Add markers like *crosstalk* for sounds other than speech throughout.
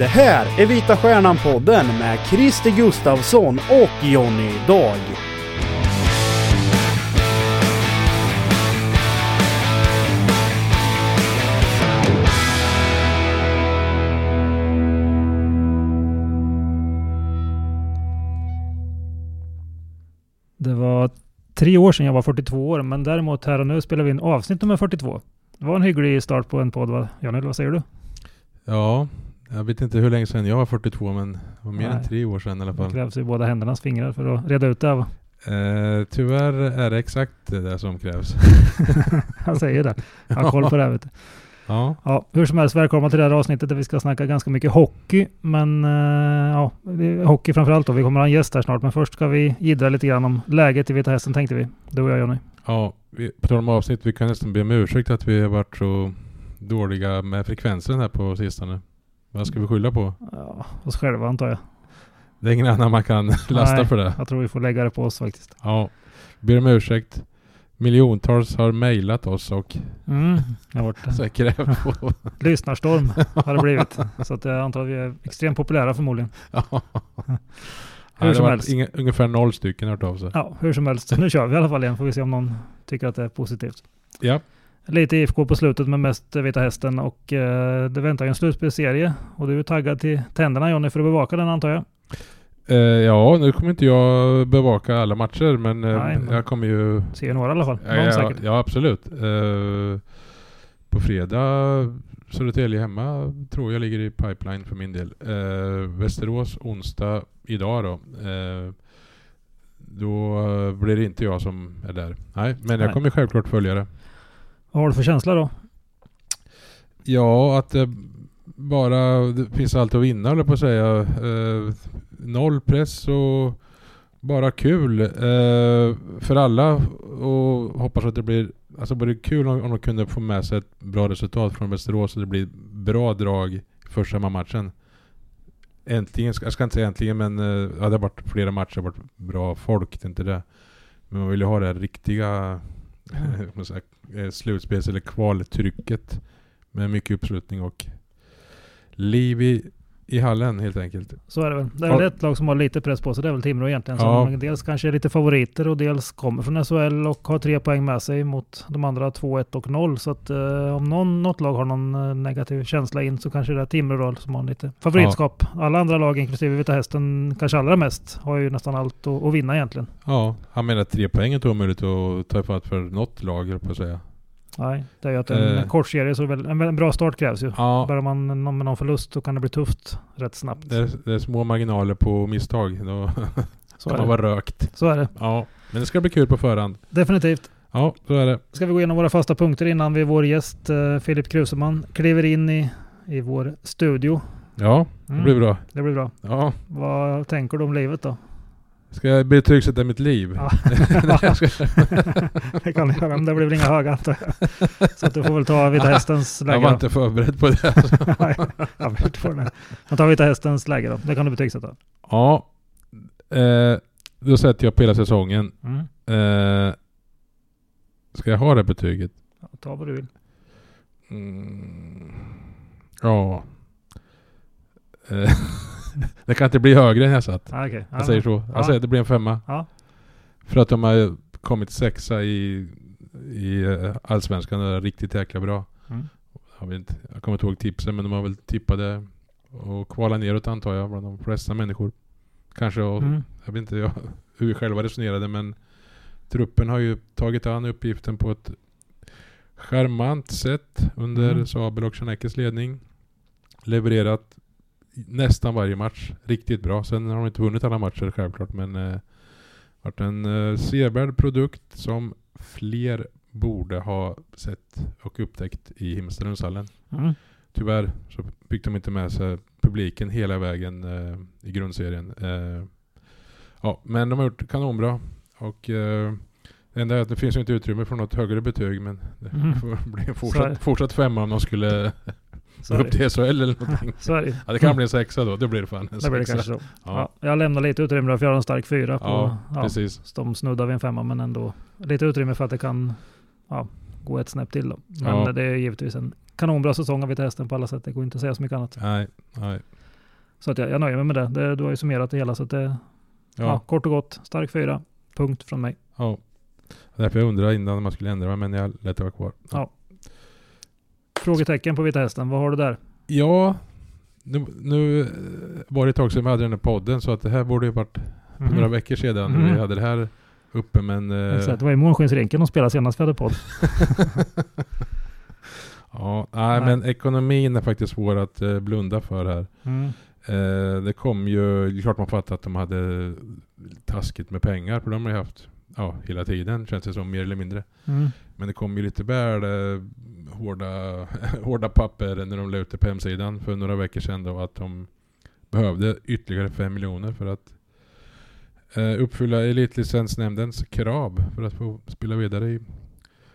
Det här är Vita Stjärnan-podden med Christer Gustavsson och Jonny Dag. Det var tre år sedan jag var 42 år, men däremot här och nu spelar vi in avsnitt nummer 42. Det var en hygglig start på en podd va? Johnny, vad säger du? Ja, jag vet inte hur länge sedan jag var 42 men det var mer Nej. än tre år sedan i alla Det fall. krävs ju båda händernas fingrar för att reda ut det. va? Eh, tyvärr är det exakt det som krävs. *laughs* Han säger det. Jag har koll på det här vet du. Ja, Ja, hur som helst, välkomna till det här avsnittet där vi ska snacka ganska mycket hockey. Men eh, ja, det hockey framförallt då. Vi kommer ha en gäst här snart. Men först ska vi jiddra lite grann om läget i Vita Hästen tänkte vi. Du och jag Johnny. ja vi, på tal om avsnitt, vi kan nästan be om ursäkt att vi har varit så dåliga med frekvensen här på sistone. Vad ska vi skylla på? Ja, oss själva antar jag. Det är ingen annan man kan *laughs* lasta Nej. för det. Jag tror vi får lägga det på oss faktiskt. Ja, ber om ursäkt. Miljontals har mejlat oss och Mm, varit *laughs* så krävt på. *laughs* lyssnarstorm har det blivit. Så att jag antar att vi är extremt populära förmodligen. Ja. Hur det som helst. inga, ungefär noll stycken har hört av sig. Ja, hur som helst. Nu kör vi i alla fall igen. Får vi se om någon tycker att det är positivt. Ja. Lite IFK på slutet men mest Vita Hästen och eh, det väntar ju en slutspelsserie. Och du är taggad till tänderna Jonny för att bevaka den antar jag. Eh, ja, nu kommer inte jag bevaka alla matcher men, eh, Nej, men- jag kommer ju... Ser några i alla fall. Ja, ja, ja absolut. Eh, på fredag Södertälje hemma tror jag ligger i pipeline för min del. Eh, Västerås onsdag idag då. Eh, då blir det inte jag som är där. Nej, men jag kommer självklart följa det. Vad har du för känsla då? Ja, att det bara det finns allt att vinna eller jag på att säga. Eh, noll press och bara kul eh, för alla och hoppas att det blir alltså både kul om, om de kunde få med sig ett bra resultat från Västerås och det blir bra drag första matchen. Äntligen, jag ska inte säga äntligen men eh, ja, det har varit flera matcher, det har varit bra folk, det är inte det. Men man vill ju ha det här riktiga *laughs* Eh, slutspels eller kvaltrycket med mycket uppslutning och liv i, i hallen helt enkelt. Så är det väl. Det är Ja. ett lag som har lite press på sig. Det är väl Timrå egentligen. Ja. Som dels kanske är lite favoriter och dels kommer från SHL och har tre poäng med sig mot de andra 2-1 och 0. Så att eh, om någon, något lag har någon eh, negativ känsla in så kanske det är Timrå då som har lite favoritskap. Alla andra lag, inklusive Vita Hästen, kanske allra mest, har ju nästan allt att, att vinna egentligen. Ja, han menar att tre poäng är inte omöjligt att ta ifatt för något lag på att säga. Nej, det är ju att en Eh. kort serie så väl, en, en bra start krävs ju. Ja, Börjar man med någon förlust så kan det bli tufft rätt snabbt. det är, det är små marginaler på misstag. Då *laughs* Så kan man vara rökt. Så är det. Ja, men det ska bli kul på förhand. Definitivt. Ja, så är det. Ska vi gå igenom våra fasta punkter innan vi vår gäst eh, Filip Kruseman kliver in i, i vår studio. Ja, det Mm, blir bra. Det blir bra. Ja, Vad tänker du om livet då? Ska jag betygsätta mitt liv? Ja. Jag *laughs* det kan du göra, men det blir väl inga höga antar jag. Så att du får väl ta Vita *laughs* Hästens jag läge var då. inte förberedd på det. *laughs* Nej, jag vet inte det. Men ta Vita Hästens läge då. Det kan du betygsätta. Ja, eh, då sätter jag på hela säsongen. Mm. Eh, ska jag ha det betyget? Ja, ta vad du vill. Mm. Ja. Eh, *laughs* det kan inte bli högre än jag satt. Ah, okay. Jag säger så. Ja. Jag säger att det blir en femma. Ja. För att de har kommit sexa i, i eh, Allsvenskan. Är riktigt jäkla bra. Mm. Jag, vet inte, jag kommer inte ihåg tipsen men de har väl tippade och kvala neråt antar jag bland de flesta människor. Kanske och, Mm. jag vet inte jag, *laughs* hur vi själva resonerade men truppen har ju tagit an uppgiften på ett charmant sätt under Mm. Sabel och Schanekes ledning. Levererat nästan varje match riktigt bra. Sen har de inte vunnit alla matcher självklart men eh, varit en eh, sevärd produkt som fler borde ha sett och upptäckt i Himmelstalundshallen. Mm. Tyvärr så fick de inte med sig publiken hela vägen eh, i grundserien. Eh, ja, men de har gjort kanonbra. Och eh, det enda är att det finns inte utrymme för något högre betyg men det Mm. får bli en det. fortsatt, fortsatt femma om de skulle Är upp till SHL eller någonting. Så är det. Ja, det kan bli en sexa då. Det blir det fan en Det blir det sexa. kanske så. Ja. Ja, jag lämnar lite utrymme för jag har en stark fyra på... ja, ja, precis. de snuddar vid en femma men ändå lite utrymme för att det kan ja, gå ett snäpp till. Då. Men Ja. det är givetvis en kanonbra säsong av Hästen på alla sätt. Det går inte att säga så mycket annat. Nej, nej. Så att jag, jag nöjer mig med det. det. Du har ju summerat det hela så att det, ja. Ja, kort och gott, stark fyra. Punkt från mig. ja. Därför jag undrade innan om man skulle ändra mig, men jag lät det vara kvar. Ja. Frågetecken på Vita Hästen, vad har du där? Ja, nu, nu eh, var det ett tag sedan vi hade den här podden, så att det här borde ju varit Mhm. några veckor sedan Mhm. vi hade det här uppe, men... eh, Exakt, det var i Månskensrinken de spelade senast vi hade podd. *laughs* ja, nej, Nej. men ekonomin är faktiskt svår att eh, blunda för här. Mm. Eh, det kom ju, det är klart man fattar att de hade taskigt med pengar, för de har ju haft ja, hela tiden, känns det som, mer eller mindre. Mm. Men det kom ju lite väl eh, hårda, *laughs* hårda papper när de la ut det på hemsidan för några veckor sedan då att de behövde ytterligare 5 miljoner för att eh, uppfylla Elitlicensnämndens krav för att få spela vidare i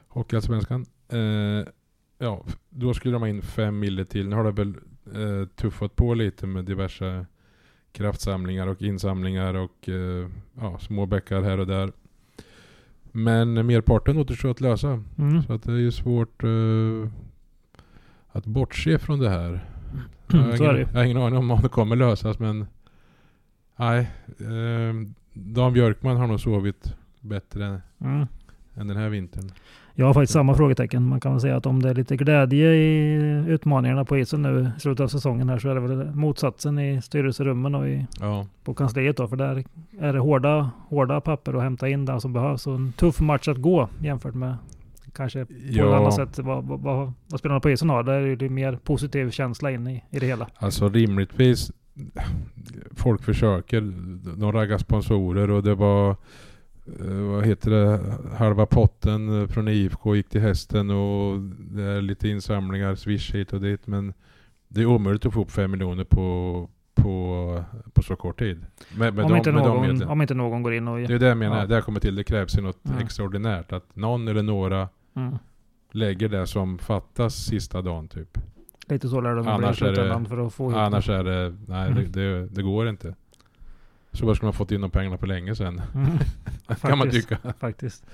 Hockeyallsvenskan. Eh, ja, då skulle de ha in 5 mille till. Nu har det väl eh, tuffat på lite med diverse kraftsamlingar och insamlingar och eh, ja, små bäckar här och där. Men merparten återstår att lösa. Mm. Så att det är ju svårt eh, att bortse från det här. Jag har, ju. ingen, jag har ingen aning om det kommer lösas men nej. Eh, Dan Björkman har nog sovit bättre Mm. än den här vintern. Jag har faktiskt samma frågetecken. Man kan väl säga att om det är lite glädje i utmaningarna på isen nu i slutet av säsongen här så är det väl motsatsen i styrelserummen och i, Ja, på kansliet då. För där är det hårda, hårda papper att hämta in där som behövs. Och en tuff match att gå jämfört med kanske på ett Ja. annat sätt vad, vad, vad, vad spelarna på isen har. Där är det mer positiv känsla in i, i det hela. alltså rimligtvis folk försöker. De raggar sponsorer och det var vad heter det, halva potten eh, från IFK gick till hästen och det är lite insamlingar, swish hit och dit. Men det är omöjligt att få upp fem miljoner på, på, på så kort tid. Med, med om, de, inte med någon, om inte någon går in och... Det är det jag menar, Ja. det här kommer till. Det krävs ju något Mm. extraordinärt. Att någon eller några Mm. lägger det som fattas sista dagen typ. Lite så lär det bli i det- slutändan för att få Annars är det, nej Mm. det, det, det går inte. Så skulle man fått in de pengarna på länge sedan. Mm. *laughs* kan man tycka. Faktiskt.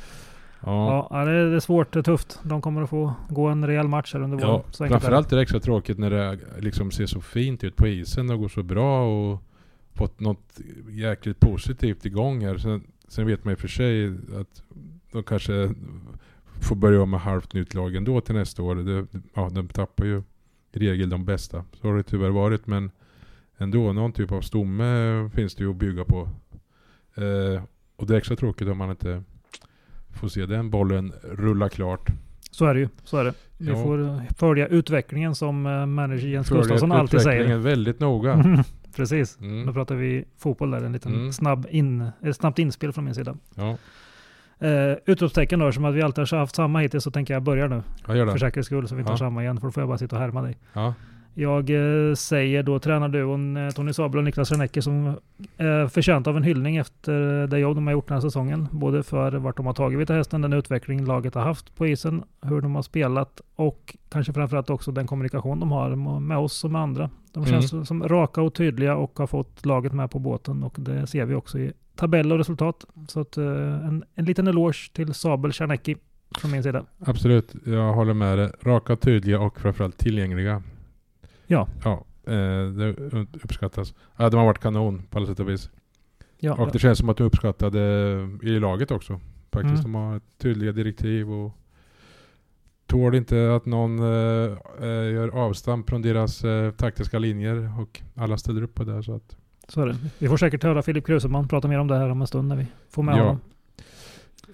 Ja. Ja, det är, svårt, det är tufft. De kommer att få gå en rejäl match här under våren. Ja, det. framförallt är det extra tråkigt när det liksom ser så fint ut på isen och går så bra och fått något jäkligt positivt igång här. Sen, sen vet man ju för sig att de kanske får börja om med halvt nytt lag ändå till nästa år. Det, ja, de tappar ju i regel de bästa. Så har det tyvärr varit men ändå någon typ av stomme finns det ju att bygga på. Eh, och det är extra tråkigt om man inte får se den bollen rulla klart. Så är det ju. Så är det. Vi Ja. får eh, följa utvecklingen som eh, manager Jens Följer Gustafsson alltid säger. utvecklingen väldigt noga. Mm, *laughs* Precis. Mm. Då pratar vi fotboll där. En liten Mm. snabb in, ett snabbt inspel från min sida. Ja, Eh, utropstecken då, som att vi alltid har haft samma hittills så tänker jag börja nu. jag gör För det. säkerhets skull så vi inte Ja. har samma igen. För då får jag bara sitta och härma dig. Ja. Jag eh, säger då tränarduon eh, Tony Sabel och Niklas Renecke som är förtjänt av en hyllning efter det jobb de har gjort den här säsongen. Både för vart de har tagit Vita Hästen, den utveckling laget har haft på isen, hur de har spelat och kanske framförallt också den kommunikation de har med oss och med andra. De känns som raka och tydliga och har fått laget med på båten och det ser vi också i tabell och resultat. Så att, eh, en, en liten eloge till Sabel Czernecki från min sida. Absolut, jag håller med dig. Raka, tydliga och framförallt tillgängliga. Ja. Ja, eh, det uppskattas. Ja, de har varit kanon på alla sätt och vis. Ja, Och det känns som att de uppskattade i laget också. Faktiskt. Mm. De har tydliga direktiv och tål inte att någon eh, eh, gör avstamp från deras eh, taktiska linjer och alla ställer upp på det. Så att, Så är det. Vi får säkert höra Filip Kruseman prata mer om det här om en stund när vi får med Ja. honom.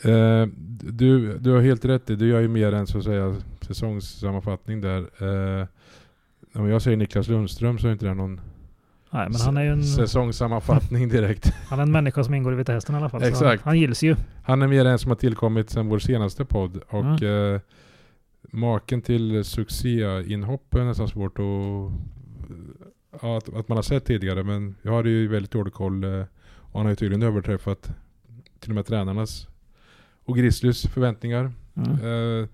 Eh, du, du har helt rätt i, du gör ju mer än så att säga säsongssammanfattning där. Eh, om jag säger Niklas Lundström så är inte det någon Nej, men han är ju en, säsongssammanfattning direkt. *laughs* han är en människa som ingår i Vita Hästen i alla fall. Exakt. Han, han gills ju. Han är mer en som har tillkommit sedan vår senaste podd och eh, maken till succéinhopp är nästan svårt att, att, att man har sett tidigare men jag har ju väldigt dålig koll eh, och han har ju tydligen överträffat till och med tränarnas och Grizzlys förväntningar. Mm. Eh,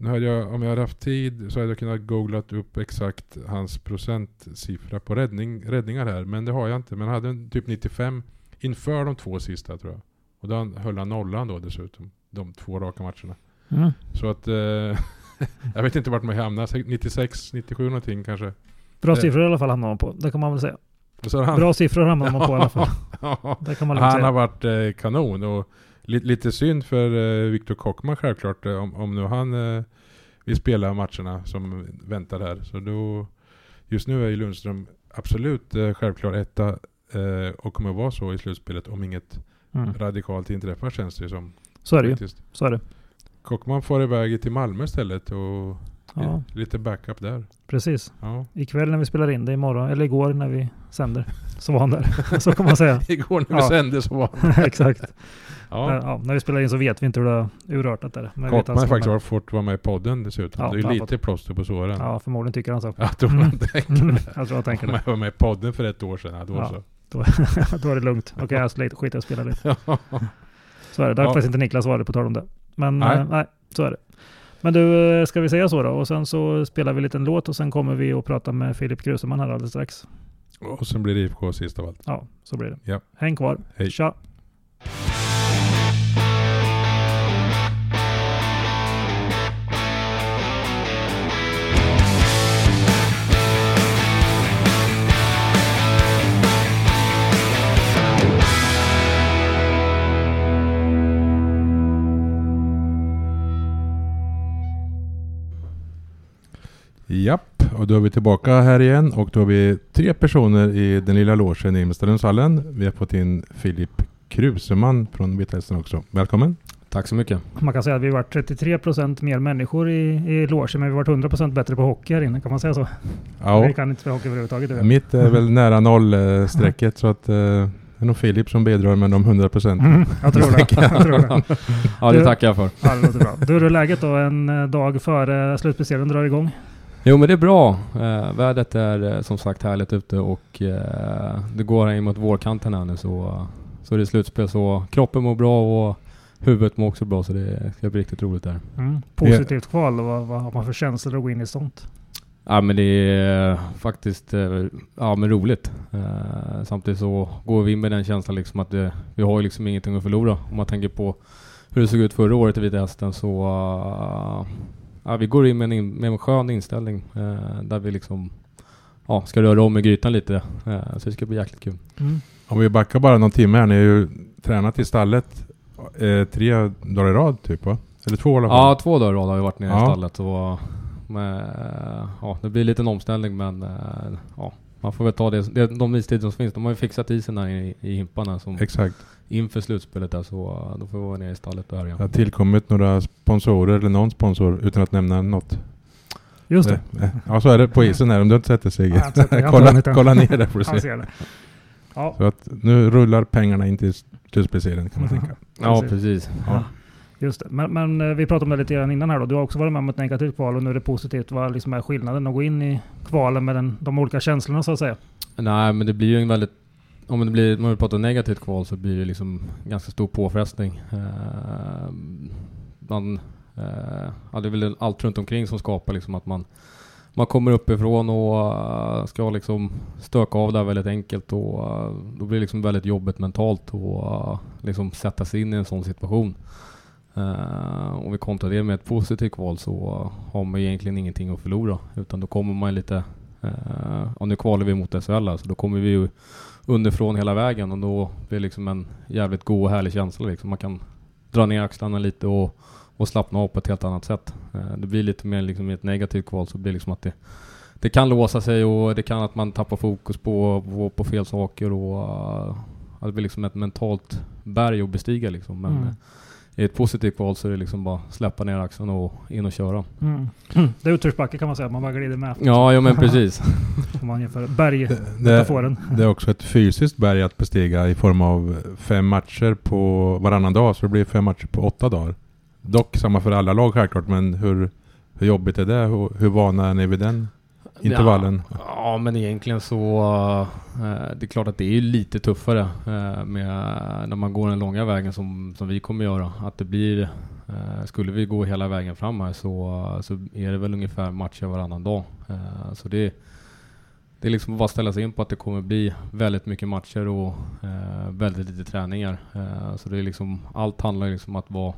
nu hade jag, om jag hade haft tid så hade jag kunnat googlat upp exakt hans procentsiffra på räddning, räddningar här. Men det har jag inte. Men han hade en typ 95 inför de två sista tror jag. Och då höll han nollan då dessutom. De två raka matcherna. Mm. Så att eh, *laughs* jag vet inte vart man hamnar. 96, 97 någonting kanske. Bra Det- siffror i alla fall hamnar man på. Det kan man väl säga. Har han, Bra siffror hamnar man på i alla fall. *laughs* Det kan man han har säga. varit eh, kanon och li, lite synd för eh, Viktor Kockman självklart eh, om, om nu han eh, vill spela matcherna som väntar här. Så då, just nu är ju Lundström absolut eh, självklart etta och kommer att vara så i slutspelet om inget Mm. radikalt inträffar känns det ju som. Så är det ju. faktiskt. Så är det. Kockman får iväg till Malmö istället och Ja, lite backup där. precis. Ja. Ikväll när vi spelar in det, imorgon, eller igår när vi sänder, så var han där. *laughs* Så kan man säga. *laughs* Igår när vi Ja. sände så var han. *laughs* Exakt. Ja. Ja. när vi spelar in så vet vi inte hur det har urartat där. Men vi vet Kockman att har faktiskt varit- fått vara med i podden dessutom. Ja, det är lite plåster på såren. Ja, förmodligen tycker han så. Jag tror Mm. han tänker Jag tror han tänker Om det. jag var med i podden för ett år sedan, ja, då Ja. så. Då är det lugnt. Okej, jag sliter, skit i att spela lite. Så är det. Där har faktiskt inte Niklas varit på tal om det. Men Nej. nej. nej, så är det. Men du, eh, ska vi säga så då? Och sen så spelar vi en liten låt och sen kommer vi att prata med Filip Kruseman här alldeles strax. Och sen blir det IFK sist av allt. Ja, så blir det. Ja. Häng kvar. Hej. Tja! Japp, och då är vi tillbaka här igen och då har vi tre personer i den lilla logen i Imestadenshallen. Vi har fått in Filip Kruseman från Vita Hästen också. Välkommen! Tack så mycket. Man kan säga att vi har varit 33% mer människor i, i logen, men vi har varit 100% bättre på hockey här inne. Kan man säga så? Ja, Vi kan inte spela hockey överhuvudtaget. Mitt är väl nära noll eh, strecket så att eh, det är nog Filip som bidrar med de 100 procenten. Mm, jag tror det. *laughs* Jag tror det. Ja, det tackar jag för. Ja, det låter bra. Du, hur är läget då en eh, dag före slutspelsserien drar igång? Jo men det är bra. Eh, vädret är eh, som sagt härligt ute och eh, det går in mot vårkanten här nu så, så är det slutspel så kroppen mår bra och huvudet mår också bra så det ska bli riktigt roligt där. Mm. Positivt kval, vad, vad har man för känslor att gå in i sånt? Ja men det är faktiskt eh, ja, men roligt. Eh, samtidigt så går vi in med den känslan liksom att det, vi har ju liksom ingenting att förlora. Om man tänker på hur det såg ut förra året i Vita Hästen så eh, ja, vi går in med en, in, med en skön inställning eh, där vi liksom ja, ska röra om i grytan lite. Eh, så det ska bli jäkligt kul. Mm. Om vi backar bara någon timme här, ni har ju tränat i stallet eh, tre dagar i rad typ va? Eller två fall? Ja, två dagar i rad har vi varit nere Ja. i stallet. Och, med, ja, det blir lite en omställning men eh, ja, man får väl ta det. det de istider som finns, de har ju fixat isen här i, i Himparna som Exakt. Inför slutspelet där så då får vi vara nere i stallet och Det härja. har tillkommit några sponsorer, eller någon sponsor, utan att nämna något. Just det. Eh, eh, Ja, så är det på isen här. Om du inte sett det Sigge. Det. Kolla, kolla ner där får du se. det. Ja. Så att nu rullar pengarna in till slutspelserien kan man tänka. Ja, precis. precis. Ja. Just det. Men, men eh, vi pratade om det lite grann innan här då. Du har också varit med om ett negativt kval och nu är det positivt. Vad liksom är skillnaden att gå in i kvalen med den, de olika känslorna så att säga? Nej, men det blir ju en väldigt om det blir, man vill prata negativt kval så blir det liksom ganska stor påfrestning. Eh, man, eh, ja, det är väl allt runt omkring som skapar liksom att man man kommer uppifrån och eh, ska liksom stöka av där väldigt enkelt och eh, då blir det liksom väldigt jobbigt mentalt och eh, liksom sätta sig in i en sån situation. Om vi kontrar det med ett positivt kval så har man egentligen ingenting att förlora. Utan då kommer man lite, uh, och nu kvalar vi mot SHL här, så då kommer vi ju underifrån hela vägen och då blir det liksom en jävligt god och härlig känsla. Liksom. Man kan dra ner axlarna lite och, och slappna av på ett helt annat sätt. Uh, det blir lite mer liksom i ett negativt kval så blir det liksom att det, det kan låsa sig och det kan att man tappar fokus på, på, på fel saker och uh, det blir liksom ett mentalt berg att bestiga liksom. Men, Mm. I ett positivt kval så är det liksom bara släppa ner axeln och in och köra. Mm. *clears throat* Det är utförsbacke kan man säga. Man bara glider med. Ja, ja men precis. *laughs* Man jämför berg, Det, metaforen. det är också ett fysiskt berg att bestiga i form av fem matcher på varannan dag. Så det blir fem matcher på åtta dagar. Dock samma för alla lag självklart, men hur, hur jobbigt är det? Hur, hur vana är ni vid den intervallen? Ja, ja, men egentligen så... eh, det är klart att det är lite tuffare eh, med, när man går den långa vägen som, som vi kommer göra. Att det blir... eh, skulle vi gå hela vägen fram här så, så är det väl ungefär matcher varannan dag. Eh, så det, det är liksom bara att ställa sig in på att det kommer bli väldigt mycket matcher och eh, väldigt lite träningar. Eh, så det är liksom, allt handlar liksom om att vara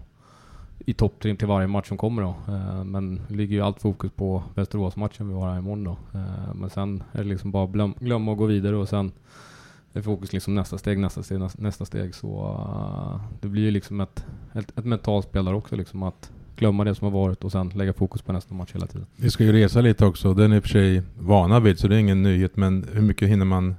i topptrim till varje match som kommer då. Eh, men det ligger ju allt fokus på Västerås-matchen vi har här imorgon då. Eh, men sen är det liksom bara glöm, glömma att gå vidare och sen är fokus liksom nästa steg, nästa steg, nästa steg. Så eh, det blir ju liksom ett, ett, ett mentalt spel där också liksom att glömma det som har varit och sen lägga fokus på nästa match hela tiden. Vi ska ju resa lite också. Den är i och för sig vana vid så det är ingen nyhet. Men hur mycket hinner man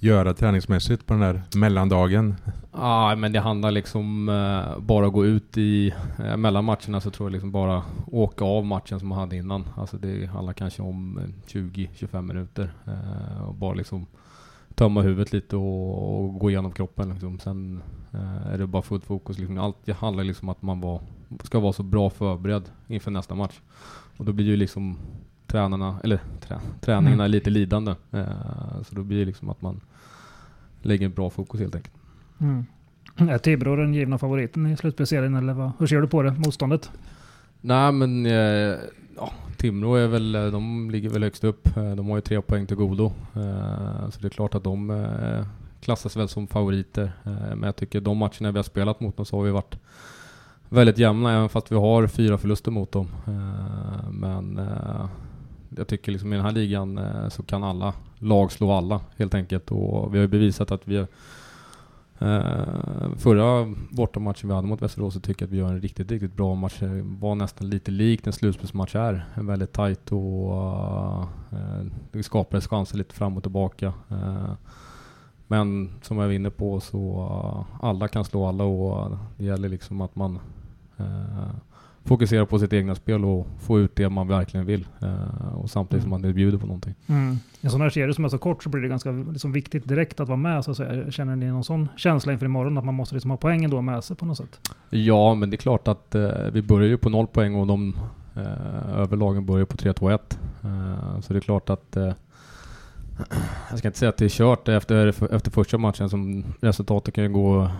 göra träningsmässigt på den här mellandagen? Ja, men det handlar liksom eh, bara att gå ut i eh, mellan matcherna så tror jag liksom bara åka av matchen som man hade innan. Alltså det handlar kanske om eh, 20-25 minuter eh, och bara liksom tömma huvudet lite och, och gå igenom kroppen liksom. Sen eh, är det bara fullt fokus liksom. Allt det handlar liksom om att man var, ska vara så bra förberedd inför nästa match. Och då blir ju liksom tränarna, eller trä, träningarna mm. lite lidande. Eh, så då blir det liksom att man lägger bra fokus helt enkelt. Mm. Är Tibro den givna favoriten i slutspelsserien eller vad? hur ser du på det, motståndet? Nej men eh, ja, Timrå är väl, de ligger väl högst upp. Eh, de har ju tre poäng till godo. Eh, så det är klart att de eh, klassas väl som favoriter. Men jag tycker de matcherna vi har spelat mot dem så har vi varit väldigt jämna även fast vi har fyra förluster mot dem. Men jag tycker liksom i den här ligan eh, så kan alla lag slå alla helt enkelt. Och vi har ju bevisat att vi Uh, förra bortamatchen vi hade mot Västerås så tycker jag att vi gör en riktigt, riktigt bra match. Det var nästan lite likt en slutspelsmatch är. Väldigt tajt och uh, det skapades chanser lite fram och tillbaka. Men som jag var inne på så alla kan slå alla och det gäller liksom att man fokusera på sitt egna spel och få ut det man verkligen vill. Uh, och samtidigt som mm. man bjuder på någonting. Mm. En sån här serie som är så kort så blir det ganska liksom, viktigt direkt att vara med. Så att säga. Känner ni någon sån känsla inför imorgon att man måste liksom ha poängen då med sig på något sätt? Ja, men det är klart att uh, vi börjar ju på noll poäng och de uh, överlagen börjar på 3-2-1. så det är klart att *clears throat* jag ska inte säga att det är kört efter, efter första matchen. Som resultatet kan ju gå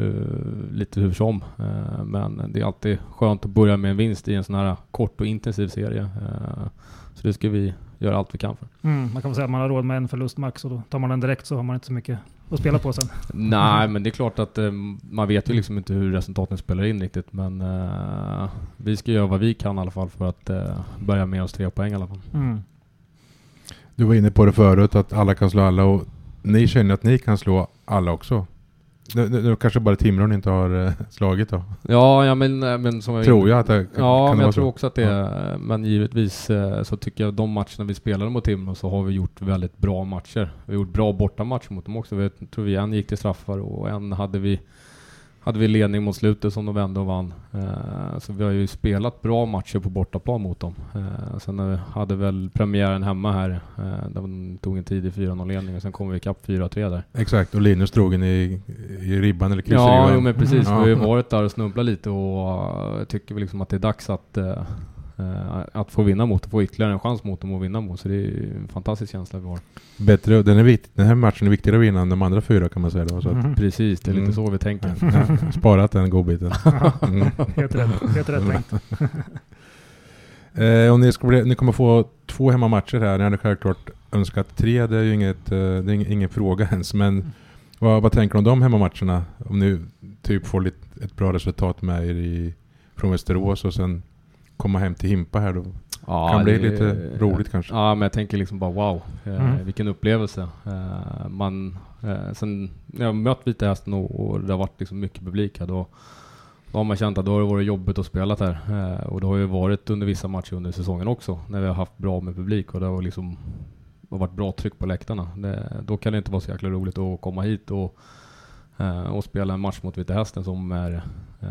uh, lite hur som. Uh, men det är alltid skönt att börja med en vinst i en sån här kort och intensiv serie. Uh, så det ska vi göra allt vi kan för. Mm, man kan väl säga att man har råd med en förlust max och då tar man den direkt så har man inte så mycket att spela på sen. Nej, men det är klart att man vet ju liksom inte hur resultaten spelar in riktigt. Men vi ska göra vad vi kan i alla fall för att börja med oss tre poäng i alla fall. Mm. Du var inne på det förut att alla kan slå alla och ni känner att ni kan slå alla också? Nu, nu, kanske bara Timrå inte har äh, slagit då? Ja, ja men, eh, men som jag Tror jag att det kan, Ja, kan men jag tror så? också att det är, ja. men givetvis äh, så tycker jag de matcherna vi spelade mot Timrå så har vi gjort väldigt bra matcher. Vi har gjort bra bortamatcher mot dem också. Vi, tror vi en gick till straffar och en hade vi hade vi ledning mot slutet som de vände och vann. Uh, så vi har ju spelat bra matcher på bortaplan mot dem. Uh, sen hade väl premiären hemma här, uh, där de tog en tidig 4-0-ledning och sen kom vi ikapp 4-3 där. Exakt, och Linus drog en i, i ribban eller kryssade Ja, jo, men precis. Mm. Vi har ju varit där och snubblat lite och uh, tycker vi liksom att det är dags att att få vinna mot och få ytterligare en chans mot dem att vinna mot. Så det är en fantastisk känsla vi har. Bättre, den, är vikt, den här matchen är viktigare att vinna än de andra fyra kan man säga då. Så mm. Precis, det är lite mm. så vi tänker. Ja, sparat den godbiten. *laughs* mm. Helt rätt, helt rätt tänkt. *laughs* eh, och ni, ska bli, ni kommer få två hemmamatcher här. Ni hade självklart önskat tre. Det är ju inget, eh, det är ingen, ingen fråga ens. Men mm. vad, vad tänker du om de hemmamatcherna? Om ni typ får lite, ett bra resultat med er i, från Västerås och sen komma hem till Himpa här då? Ja, kan bli det, lite roligt kanske? Ja, men jag tänker liksom bara wow, eh, mm. vilken upplevelse. Eh, man, eh, sen när jag mött Vita Hästen och, och det har varit liksom mycket publik här, då, då har man känt att då har det varit jobbigt att spela här. Och det har ju varit under vissa matcher under säsongen också, när vi har haft bra med publik och det har liksom det har varit bra tryck på läktarna. Det, då kan det inte vara så jäkla roligt att komma hit och, och spela en match mot Vita Hästen som är Eh,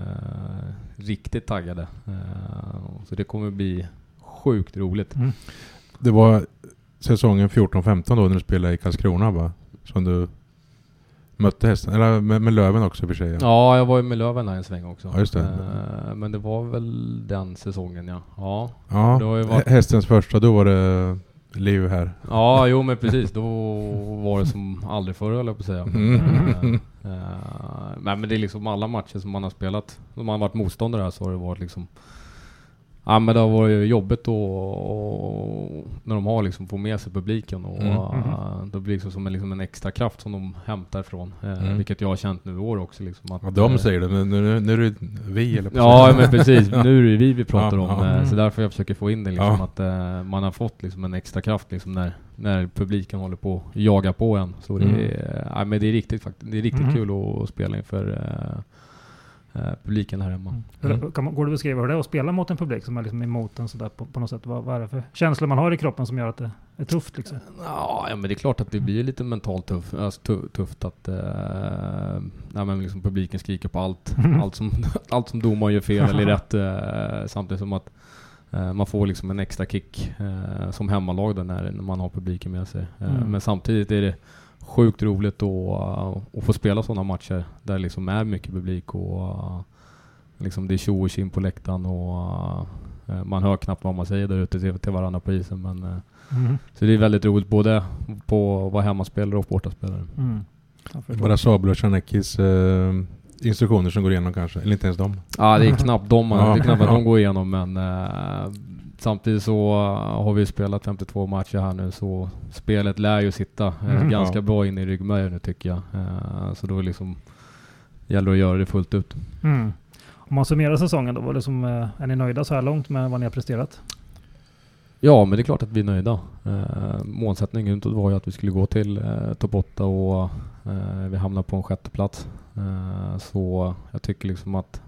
riktigt taggade. Eh, så det kommer bli sjukt roligt. Mm. Det var säsongen 14-15 då när du spelade i Karlskrona va? Som du mötte hästen, eller med, med Löven också i och för sig? Ja. ja, jag var ju med Löven där en sväng också. Ja, just det. Uh, men det var väl den säsongen ja. Ja, ja varit... hästens första, då var det liv här. Ja, jo men precis. Då var det som aldrig förr höll jag på att säga. Mm. Uh, uh, men det är liksom alla matcher som man har spelat, som man har varit motståndare här så har det varit liksom Ja men det har varit jobbigt då och, när de har liksom får med sig publiken och Mm. uh, då blir det liksom som en, liksom en extra kraft som de hämtar ifrån. eh, Mm. Vilket jag har känt nu i år också liksom att, Ja, de eh, säger det, men nu, nu är det vi eller Ja men precis, nu är det vi vi pratar om. eh, Så Mm. därför jag försöker få in det liksom att man har fått liksom en extra kraft liksom när, när publiken håller på att jaga på en. Så det, Mm. är, ja, men det är riktigt. Det är riktigt Mhm. kul att, spela inför publiken här hemma. Mm. Kan man, går det att beskriva hur det är att spela mot en publik som är liksom emot en sådär på, på något sätt? Vad, vad är det för känslor man har i kroppen som gör att det är tufft liksom? Ja, men det är klart att det blir lite mentalt tuff, alltså, tu- tufft att eh, nej, men liksom publiken skriker på allt. Mm. allt, som, *laughs* allt som domaren gör fel eller rätt. Eh, samtidigt som att eh, man får liksom en extra kick eh, som hemmalag då när, när man har publiken med sig. Eh, Mm. Men samtidigt är det sjukt roligt att, att få spela sådana matcher där det liksom är mycket publik och eh, liksom det är tjo och tjim på läktaren och eh, man hör knappt vad man säger där ute till, till varandra på isen. Men, eh, Mm. så det är väldigt roligt både på att vara hemmaspelare och bortaspelare. Mm. Bara Sabel och Czarneckis eh, instruktioner som går igenom kanske, eller inte ens dem. Ja, det är knappt de, man, Ja. det är knappt att de går igenom men eh, samtidigt så eh, har vi spelat 52 matcher här nu så spelet lär ju sitta eh, Mm. ganska Ja. bra in i ryggmärgen nu tycker jag. Eh, så då liksom gäller det att göra det fullt ut. Mm. Om man summerar säsongen då, vad är, det som, är ni nöjda så här långt med vad ni har presterat? Ja, men det är klart att vi är nöjda. Eh, målsättningen utåt var ju att vi skulle gå till eh, topp 8 och eh, vi hamnar på en sjätte plats. Eh, så jag tycker liksom att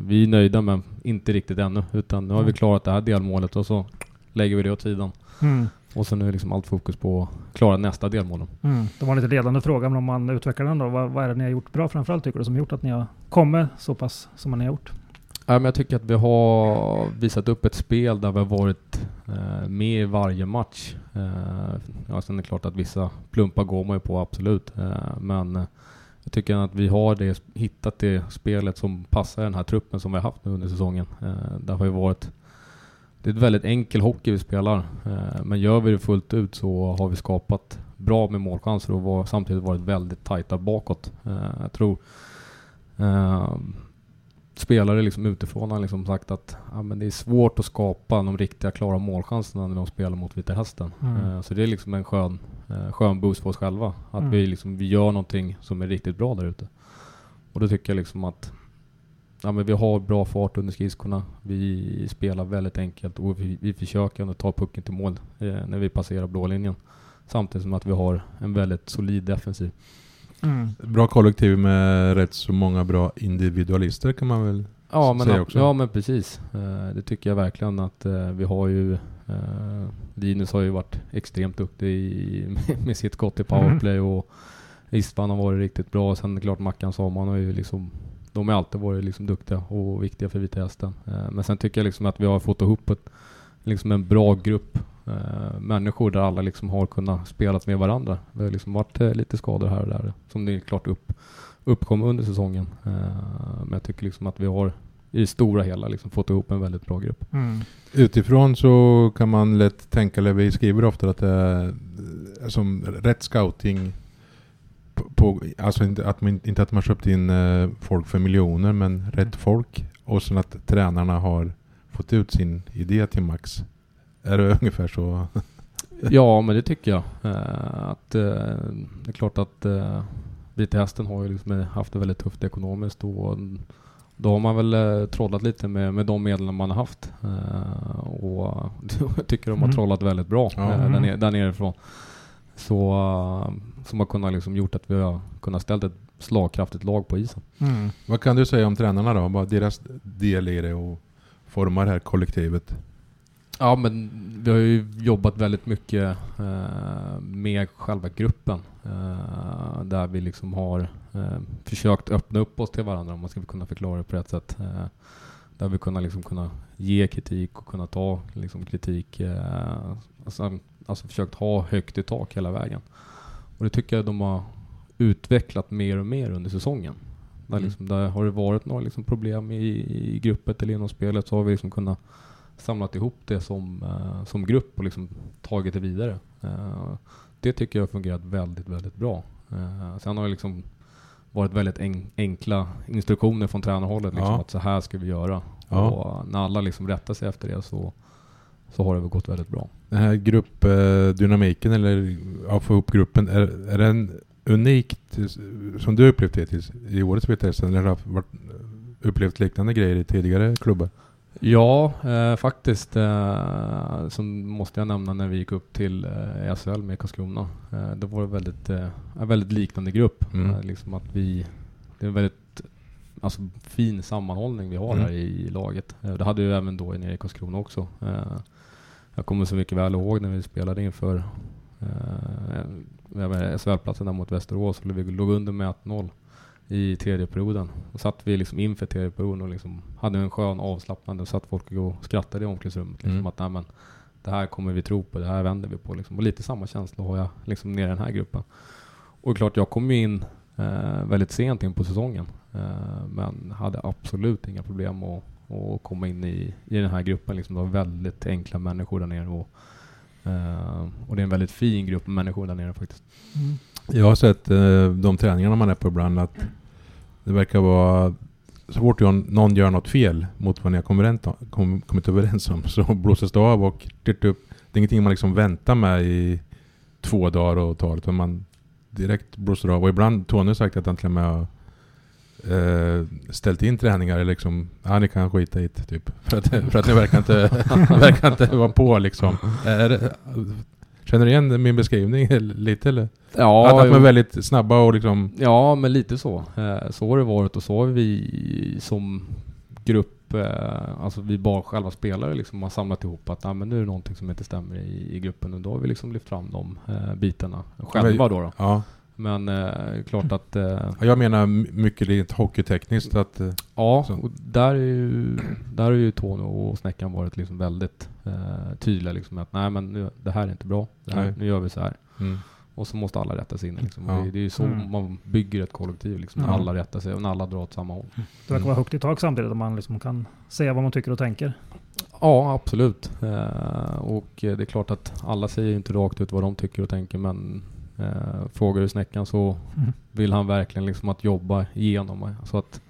vi är nöjda men inte riktigt ännu. Utan nu har vi Mm. klarat det här delmålet och så lägger vi det åt sidan. Mm. Och så nu är liksom allt fokus på att klara nästa delmål. Mm. Det var en lite ledande fråga, men om man utvecklar den då, vad, vad är det ni har gjort bra framförallt tycker du, som gjort att ni har kommit så pass som ni har gjort? Ja, men jag tycker att vi har visat upp ett spel där vi har varit eh, med i varje match. Eh, ja, sen är det klart att vissa plumpar går man ju på, absolut. Eh, men eh, jag tycker att vi har det, hittat det spelet som passar den här truppen som vi har haft nu under säsongen. Eh, det har ju varit det är ett väldigt enkel hockey vi spelar. Eh, men gör vi det fullt ut så har vi skapat bra med målchanser och var, samtidigt varit väldigt tajta bakåt. Eh, jag tror spelare liksom utifrån har liksom sagt att ja, men det är svårt att skapa de riktiga klara målchanserna när de spelar mot Vita Hästen. Mm. Så det är liksom en skön, eh, skön boost för oss själva. Att Mm. vi, liksom, vi gör någonting som är riktigt bra där ute. Och då tycker jag liksom att ja, men vi har bra fart under skridskorna. Vi spelar väldigt enkelt och vi, vi försöker ändå ta pucken till mål eh, när vi passerar blå linjen. Samtidigt som att vi har en väldigt solid defensiv. Mm. Bra kollektiv med rätt så många bra individualister kan man väl Ja men, säger ab- också. ja men precis. Eh, det tycker jag verkligen att eh, vi har ju eh, Linus har ju varit extremt duktig i, *laughs* med sitt skott i powerplay och Istvan har varit riktigt bra. Sen klart Mackan Saman har ju liksom De har alltid varit liksom duktiga och viktiga för Vita Hästen. Eh, men sen tycker jag liksom att vi har fått ihop ett, liksom en bra grupp eh, människor där alla liksom har kunnat spela med varandra. Det har liksom varit lite skador här och där som det är klart upp, uppkom under säsongen. Men jag tycker liksom att vi har i det stora hela liksom fått ihop en väldigt bra grupp. Mm. Utifrån så kan man lätt tänka, eller vi skriver ofta att det är eh, som rätt scouting på, på, alltså inte att, man, inte att man köpt in eh, folk för miljoner men rätt folk och sen att tränarna har fått ut sin idé till max. Är det *laughs* ungefär så? *laughs* Ja, men det tycker jag. Eh, att, det är klart att Vita Hästen har ju liksom haft det väldigt tufft ekonomiskt och då har man väl uh, trollat lite med, med de medel man har haft. Eh, och jag *laughs* tycker de har Mm. trollat väldigt bra Ja. eh, där, Mm. nere, där nerifrån. Så, som har kunnat liksom gjort att vi har kunnat ställa ett slagkraftigt lag på isen. Mm. Vad kan du säga om tränarna då? Vad deras del i det och forma det här kollektivet? Ja men vi har ju jobbat väldigt mycket eh, med själva gruppen. Eh, där vi liksom har eh, försökt öppna upp oss till varandra om man ska kunna förklara det på rätt sätt. Eh, där vi kunnat liksom kunna ge kritik och kunna ta liksom kritik. Eh, alltså, alltså försökt ha högt i tak hela vägen. Och det tycker jag de har utvecklat mer och mer under säsongen. Där, Mm. liksom, där har det varit några liksom problem i, i gruppet eller inom spelet så har vi liksom kunnat samlat ihop det som, eh, som grupp och liksom tagit det vidare. Eh, det tycker jag har fungerat väldigt, väldigt bra. Eh, sen har jag liksom varit väldigt en, enkla instruktioner från tränarhållet. Liksom, Ja. Att så här ska vi göra. Ja. Och när alla liksom rättar sig efter det så, så har det väl gått väldigt bra. Den här gruppdynamiken eller att få ihop gruppen, är, är den unikt som du upplevt hittills i årets VTS? Eller har du upplevt liknande grejer i tidigare klubbar? Ja, eh, faktiskt. Eh, som måste jag nämna när vi gick upp till eh, SHL med Karlskrona. Eh, det var det väldigt, eh, en väldigt liknande grupp. Mm. Eh, liksom att vi, det är en väldigt alltså, fin sammanhållning vi har Mm. här i laget. Eh, det hade ju även då nere i Karlskrona också. Eh, jag kommer så mycket väl ihåg när vi spelade inför eh, SHL-platsen där mot Västerås. Och vi låg under med 1-0 i tredje perioden. Då satt vi liksom inför tredje perioden och liksom hade en skön avslappnande och satt folk och skrattade i omklädningsrummet. Liksom Mm. att nej, men, det här kommer vi tro på, det här vänder vi på. Liksom. Och lite samma känsla har jag liksom nere i den här gruppen. Och klart, jag kom ju in eh, väldigt sent in på säsongen. Eh, men hade absolut inga problem att, att komma in i, i den här gruppen. Liksom. Det var väldigt enkla människor där nere. Och, eh, och det är en väldigt fin grupp människor där nere faktiskt. Mm. Jag har sett eh, de träningarna man är på ibland att det verkar vara så fort någon gör något fel mot vad ni har kommit, överens- om så *laughs* blåses det av och upp. Det är ingenting man liksom väntar med i två dagar och tar utan man direkt blåser av. Och ibland, Tony har sagt att han till och med har eh, ställt in träningar eller liksom, ja ni kan skita i det typ. *laughs* För att, för att ni verkar inte, *laughs* verkar inte vara på liksom. Är det, känner du igen min beskrivning *laughs* lite eller? Ja, att, att de är väldigt snabba och liksom... Ja, men lite så. Eh, så har det varit och så har vi som grupp, eh, alltså vi bara själva spelare liksom har samlat ihop att ah, men nu är det någonting som inte stämmer i, i gruppen och då har vi liksom lyft fram de eh, bitarna själva då. då. Ja. Men eh, klart att eh, Jag menar mycket lite hockeytekniskt att... eh, Ja, Så. och där är ju, där har ju Tony och Snäckan varit liksom väldigt eh, tydliga liksom att nej men nu, det här är inte bra. Det här, nu gör vi så här. Mm. Och så måste alla rätta sig in liksom. Ja. det, det är ju så Mm. man bygger ett kollektiv liksom. När Ja. alla rättar sig och när alla drar åt samma håll. Det verkar vara högt i tak samtidigt, om man liksom kan säga vad man tycker och tänker. Ja, absolut. Eh, och det är klart att alla säger inte rakt ut vad de tycker och tänker men eh, frågar du Snäckan så Mm. vill han verkligen liksom att jobba igenom det. Så att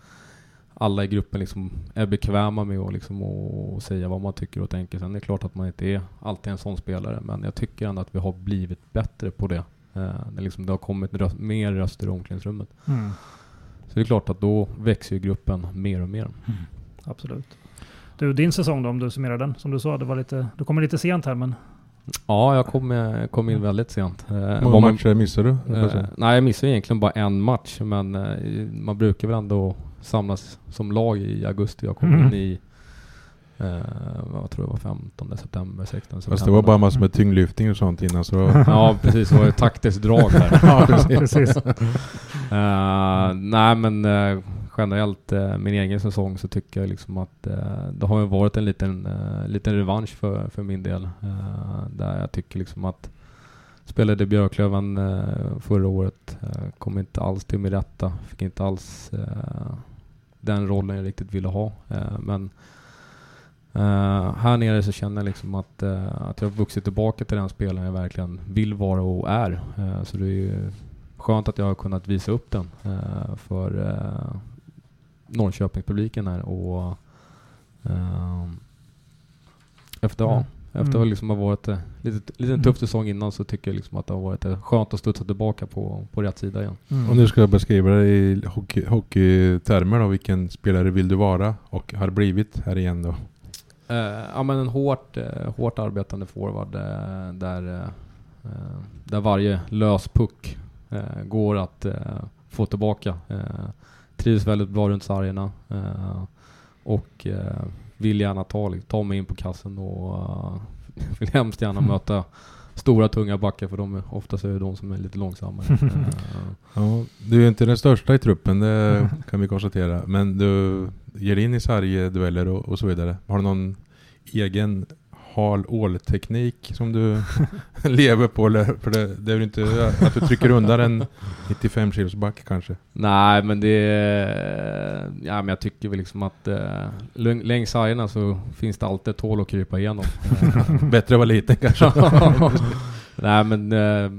alla i gruppen liksom är bekväma med att liksom och säga vad man tycker och tänker. Sen är det klart att man inte är alltid en sån spelare men jag tycker ändå att vi har blivit bättre på det. Eh, det, liksom, det har kommit röst, mer röster i omklädningsrummet. Mm. Så det är klart att då växer ju gruppen mer och mer. Absolut. Du, din säsong då, om du summerar den. Som du sa, det var lite, du kommer lite sent här men Ja, jag kom, eh, kom in väldigt sent. Eh, Hur många matcher missade du? Eh, nej, jag missade egentligen bara en match, men eh, man brukar väl ändå samlas som lag i augusti. Jag kom Mm. in i, eh, vad tror jag var 15 september, 16 september. Fast det var bara massor med tyngdlyftning och sånt innan så... Ja, precis. Det var ett taktiskt drag där. *laughs* ja, precis. *laughs* Eh, nej, men eh, generellt eh, min egen säsong så tycker jag liksom att det har ju varit en liten, liten revansch för, för min del. Där jag tycker liksom att spelade i Björklöven förra året, kom inte alls till min rätta, fick inte alls den rollen jag riktigt ville ha. Eh, men eh, här nere så känner jag liksom att, eh, att jag har vuxit tillbaka till den spelaren jag verkligen vill vara och är. Så det är ju skönt att jag har kunnat visa upp den för eh, Norrköpingspubliken här och efter, ja, Mm. efter att Mm. liksom ha varit eh, lite, lite en tuff säsong innan så tycker jag liksom att det har varit eh, skönt att studsa tillbaka på, på rätt sida igen. Mm. Om du ska beskriva det i hockey, hockeytermer då, vilken spelare vill du vara och har blivit här igen då? Eh, ja men en hårt, eh, hårt arbetande forward eh, där, eh, där varje lös puck går att få tillbaka. Trivs väldigt bra runt sargerna och vill gärna ta, ta mig in på kassen och eh, *laughs* vill hemskt gärna möta stora tunga backar för de är, oftast är det de som är lite långsammare. *laughs* Eh, Ja, du är inte den största i truppen, det kan vi konstatera. Men du ger in i sargdueller och, och så vidare. Har du någon egen hal ål-teknik som du *laughs* lever på? Eller, för det, det är väl inte att du trycker undan en 95 kilos back kanske? Nej, men det... Ja, men jag tycker väl liksom att eh, längs sargerna så finns det alltid ett hål att krypa igenom. *laughs* Bättre att vara liten kanske? *laughs* Nej, men... Eh,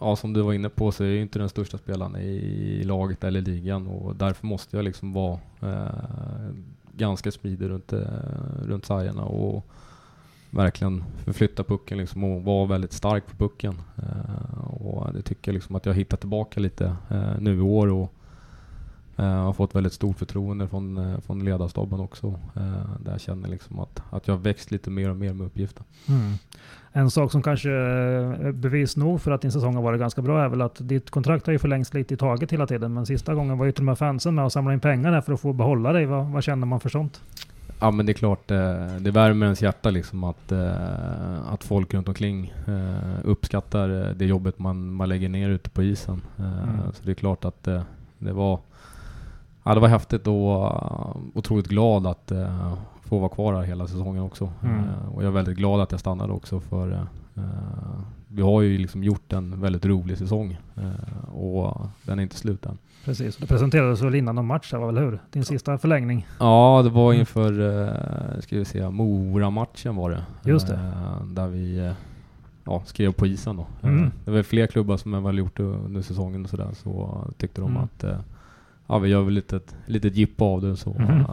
ja, som du var inne på så är jag inte den största spelaren i laget eller ligan och därför måste jag liksom vara eh, ganska smidig runt, eh, runt sargerna och verkligen förflytta pucken liksom och vara väldigt stark på pucken. Eh, och det tycker jag liksom att jag har hittat tillbaka lite eh, nu i år och eh, har fått väldigt stort förtroende från, eh, från ledarstaben också. Eh, där jag känner liksom att, att jag har växt lite mer och mer med uppgiften. Mm. En sak som kanske är bevis nog för att din säsong har varit ganska bra är väl att ditt kontrakt har ju förlängts lite i taget hela tiden. Men sista gången var ju till och med fansen med och samlade in pengar där för att få behålla dig. Vad, vad känner man för sånt? Ja men det är klart, det värmer ens hjärta liksom att, att folk runt omkring uppskattar det jobbet man, man lägger ner ute på isen. Mm. Så det är klart att det var ja, det var häftigt och otroligt glad att få vara kvar här hela säsongen också. Mm. Och jag är väldigt glad att jag stannade också för vi har ju liksom gjort en väldigt rolig säsong och den är inte slut än. Precis, det presenterades väl innan någon match, var väl hur? Din sista förlängning? Ja, det var mm. inför, uh, ska vi se, Mora-matchen var det. Just det. där vi ja, skrev på isen då. Mm. det var fler klubbar som väl gjort det under säsongen och sådär, så tyckte de mm. att ja, vi gör väl lite ett litet jippo av det så. Mm. Uh,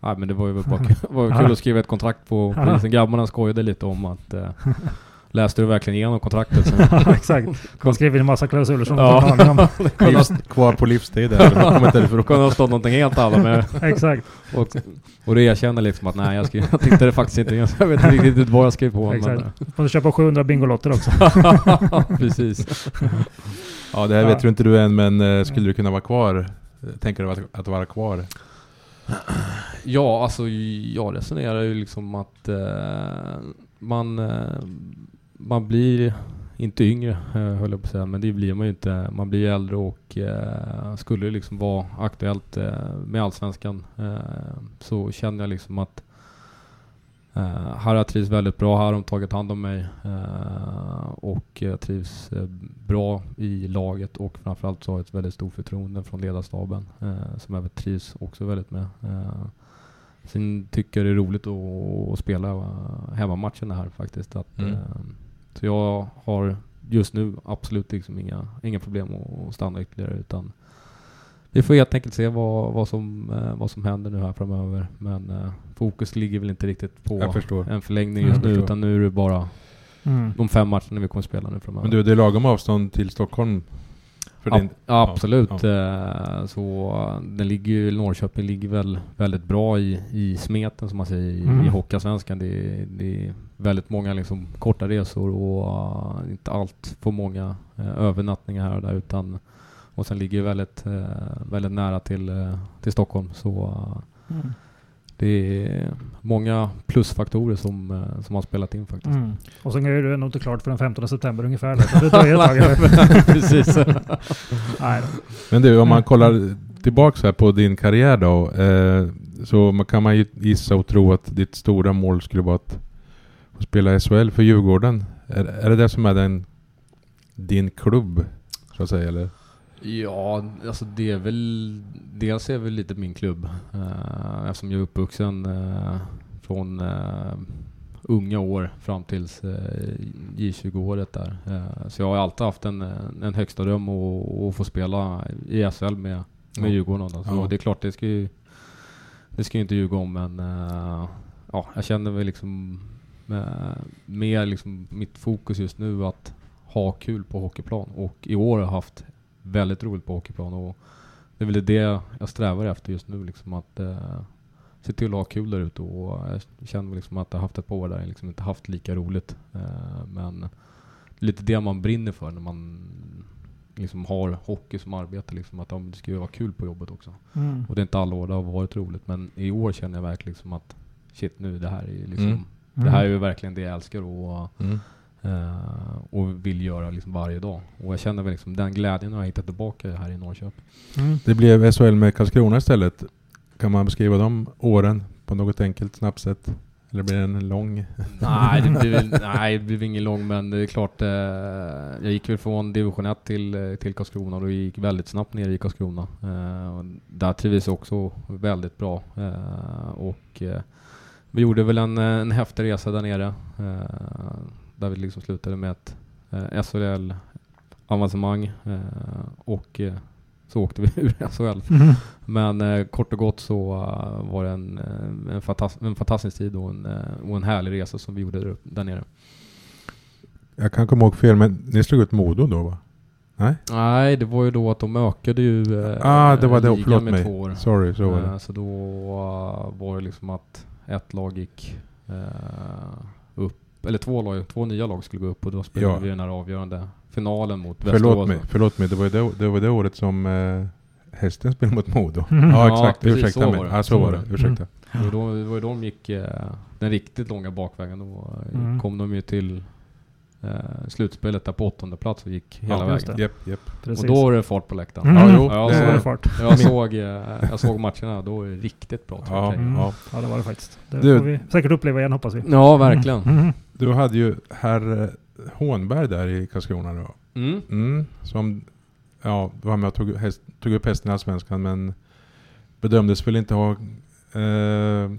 ja, men det var ju bara *laughs* kul, var kul att skriva ett kontrakt på polisen. Grabbarna skojade lite om att *laughs* Läste du verkligen igenom kontraktet? *laughs* ja, exakt. De skrev in en massa klausuler som ja. Livs, *laughs* Kvar på livstid där. kunde ha stått någonting helt annat med. *laughs* exakt. Och, och det erkände liksom att nej, jag, skrev, jag tyckte det faktiskt inte. Jag vet inte riktigt vad jag skrev på. Exakt. Men, Får du köpa 700 Bingolotter också. Precis. ja, det här vet ju inte du än, men uh, skulle du kunna vara kvar tänker du att, att vara kvar? Ja, alltså jag resonerar ju liksom att eh, man, eh, man blir inte yngre, eh, höll jag på att säga, men det blir man ju inte. Man blir äldre och eh, skulle det liksom vara aktuellt eh, med Allsvenskan eh, så känner jag liksom att Uh, här har jag trivs väldigt bra, här har de tagit hand om mig uh, och jag trivs uh, bra i laget och framförallt så har jag ett väldigt stort förtroende från ledarstaben som jag trivs också väldigt med. Sen tycker jag det är roligt att, att spela hemmamatcherna här faktiskt. Att, mm. Så jag har just nu absolut liksom inga, inga problem att stanna ytterligare utan vi får helt enkelt se vad, vad, som, eh, vad som händer nu här framöver. Men eh, fokus ligger väl inte riktigt på en förlängning just nu, utan nu är det bara mm. de fem matcherna vi kommer att spela nu framöver. Men du, det är lagom avstånd till Stockholm? Ja, din... ja, absolut. Ja. Eh, så den ligger ju, Norrköping ligger väl väldigt bra i, i smeten som man säger i, mm. i Hockeyallsvenskan. Det, det är väldigt många liksom korta resor och uh, inte allt för många uh, övernattningar här och där utan och sen ligger väldigt, eh, väldigt nära till, till Stockholm. Så mm. Det är många plusfaktorer som, som har spelat in faktiskt. Mm. Och sen är det nog inte klart för den 15 september ungefär. Så det dröjer ett tag. *laughs* Precis. *laughs* Men du, om man kollar tillbaka här på din karriär då. Eh, så kan man ju gissa och tro att ditt stora mål skulle vara att spela SHL för Djurgården. Är, är det det som är den, din klubb? Så att säga eller? Ja, alltså det är väl... Dels är väl lite min klubb. Uh, eftersom jag är uppvuxen uh, från uh, unga år fram tills uh, J20-året där. så jag har alltid haft en, en högsta dröm att få spela i SHL med, med Djurgården. Så ja. det är klart, det ska ju, det ska ju inte ljuga om, men ja, jag känner väl liksom mer liksom mitt fokus just nu att ha kul på hockeyplan. Och i år har jag haft väldigt roligt på hockeyplan och det är väl det jag strävar efter just nu liksom att eh, se till att ha kul där ute och jag känner liksom att jag har haft ett par år där jag liksom inte haft lika roligt. Eh, men lite det man brinner för när man liksom har hockey som arbete. Liksom, att det ska ju vara kul på jobbet också. Mm. Och det är inte alla år det har varit roligt. Men i år känner jag verkligen liksom att shit nu, det här är liksom, mm. det här är ju verkligen det jag älskar. Och, mm. Uh, och vill göra liksom varje dag. Och jag känner väl liksom den glädjen har jag hittat tillbaka här i Norrköping. Mm. Det blev SHL med Karlskrona istället. Kan man beskriva de åren på något enkelt, snabbt sätt? Eller blir den lång? *laughs* nej, det blev, nej, det blev ingen lång, men det är klart. Eh, jag gick väl från division 1 till, eh, till Karlskrona och det gick väldigt snabbt ner i Karlskrona. Eh, där trivdes jag också väldigt bra. Eh, och eh, vi gjorde väl en, en häftig resa där nere där vi liksom slutade med ett eh, SHL avancemang eh, och eh, så åkte vi *laughs* ur SHL. Mm. Men eh, kort och gott så var det en, en, fantas en fantastisk tid och en, och en härlig resa som vi gjorde där, där nere. Jag kan komma ihåg fel, men ni slog ut Modo då va? Nej? Nej, det var ju då att de ökade ju eh, Ah, det var det. Förlåt med mig. två år. Sorry, så var Eh, det. Så då var det liksom att ett lag gick eh, upp, eller två, lag, två nya lag skulle gå upp och då spelade Ja. vi den här avgörande finalen mot Förlåt Västerås. mig, förlåt mig. Det var ju det, det, var det året som eh, hästen spelade mot Modo. *laughs* Mm. Ja, Ja, exakt. precis, Ursäkta så mig. var det. Ja, så Så var det. det. Ursäkta. Det var då, det var då de gick eh, den riktigt långa bakvägen. Då eh, Mm. kom de ju till eh, slutspelet där på åttonde plats och gick hela Ja, vägen. japp. Precis. Och då var det fart på läktaren. Mm. Ja, jo. Ja, så så var var det det. fart. Jag såg, eh, jag såg matcherna, då var det riktigt bra. Ja, jag. Mm. ja. Ja, det var det faktiskt. Det Du- får vi säkert uppleva igen hoppas vi. ja, verkligen. Du hade ju herr eh, Hånberg där i Karlskrona då. Mm. Mm, som ja, var med och tog, häst, tog upp hästen i Allsvenskan men bedömdes väl inte ha eh,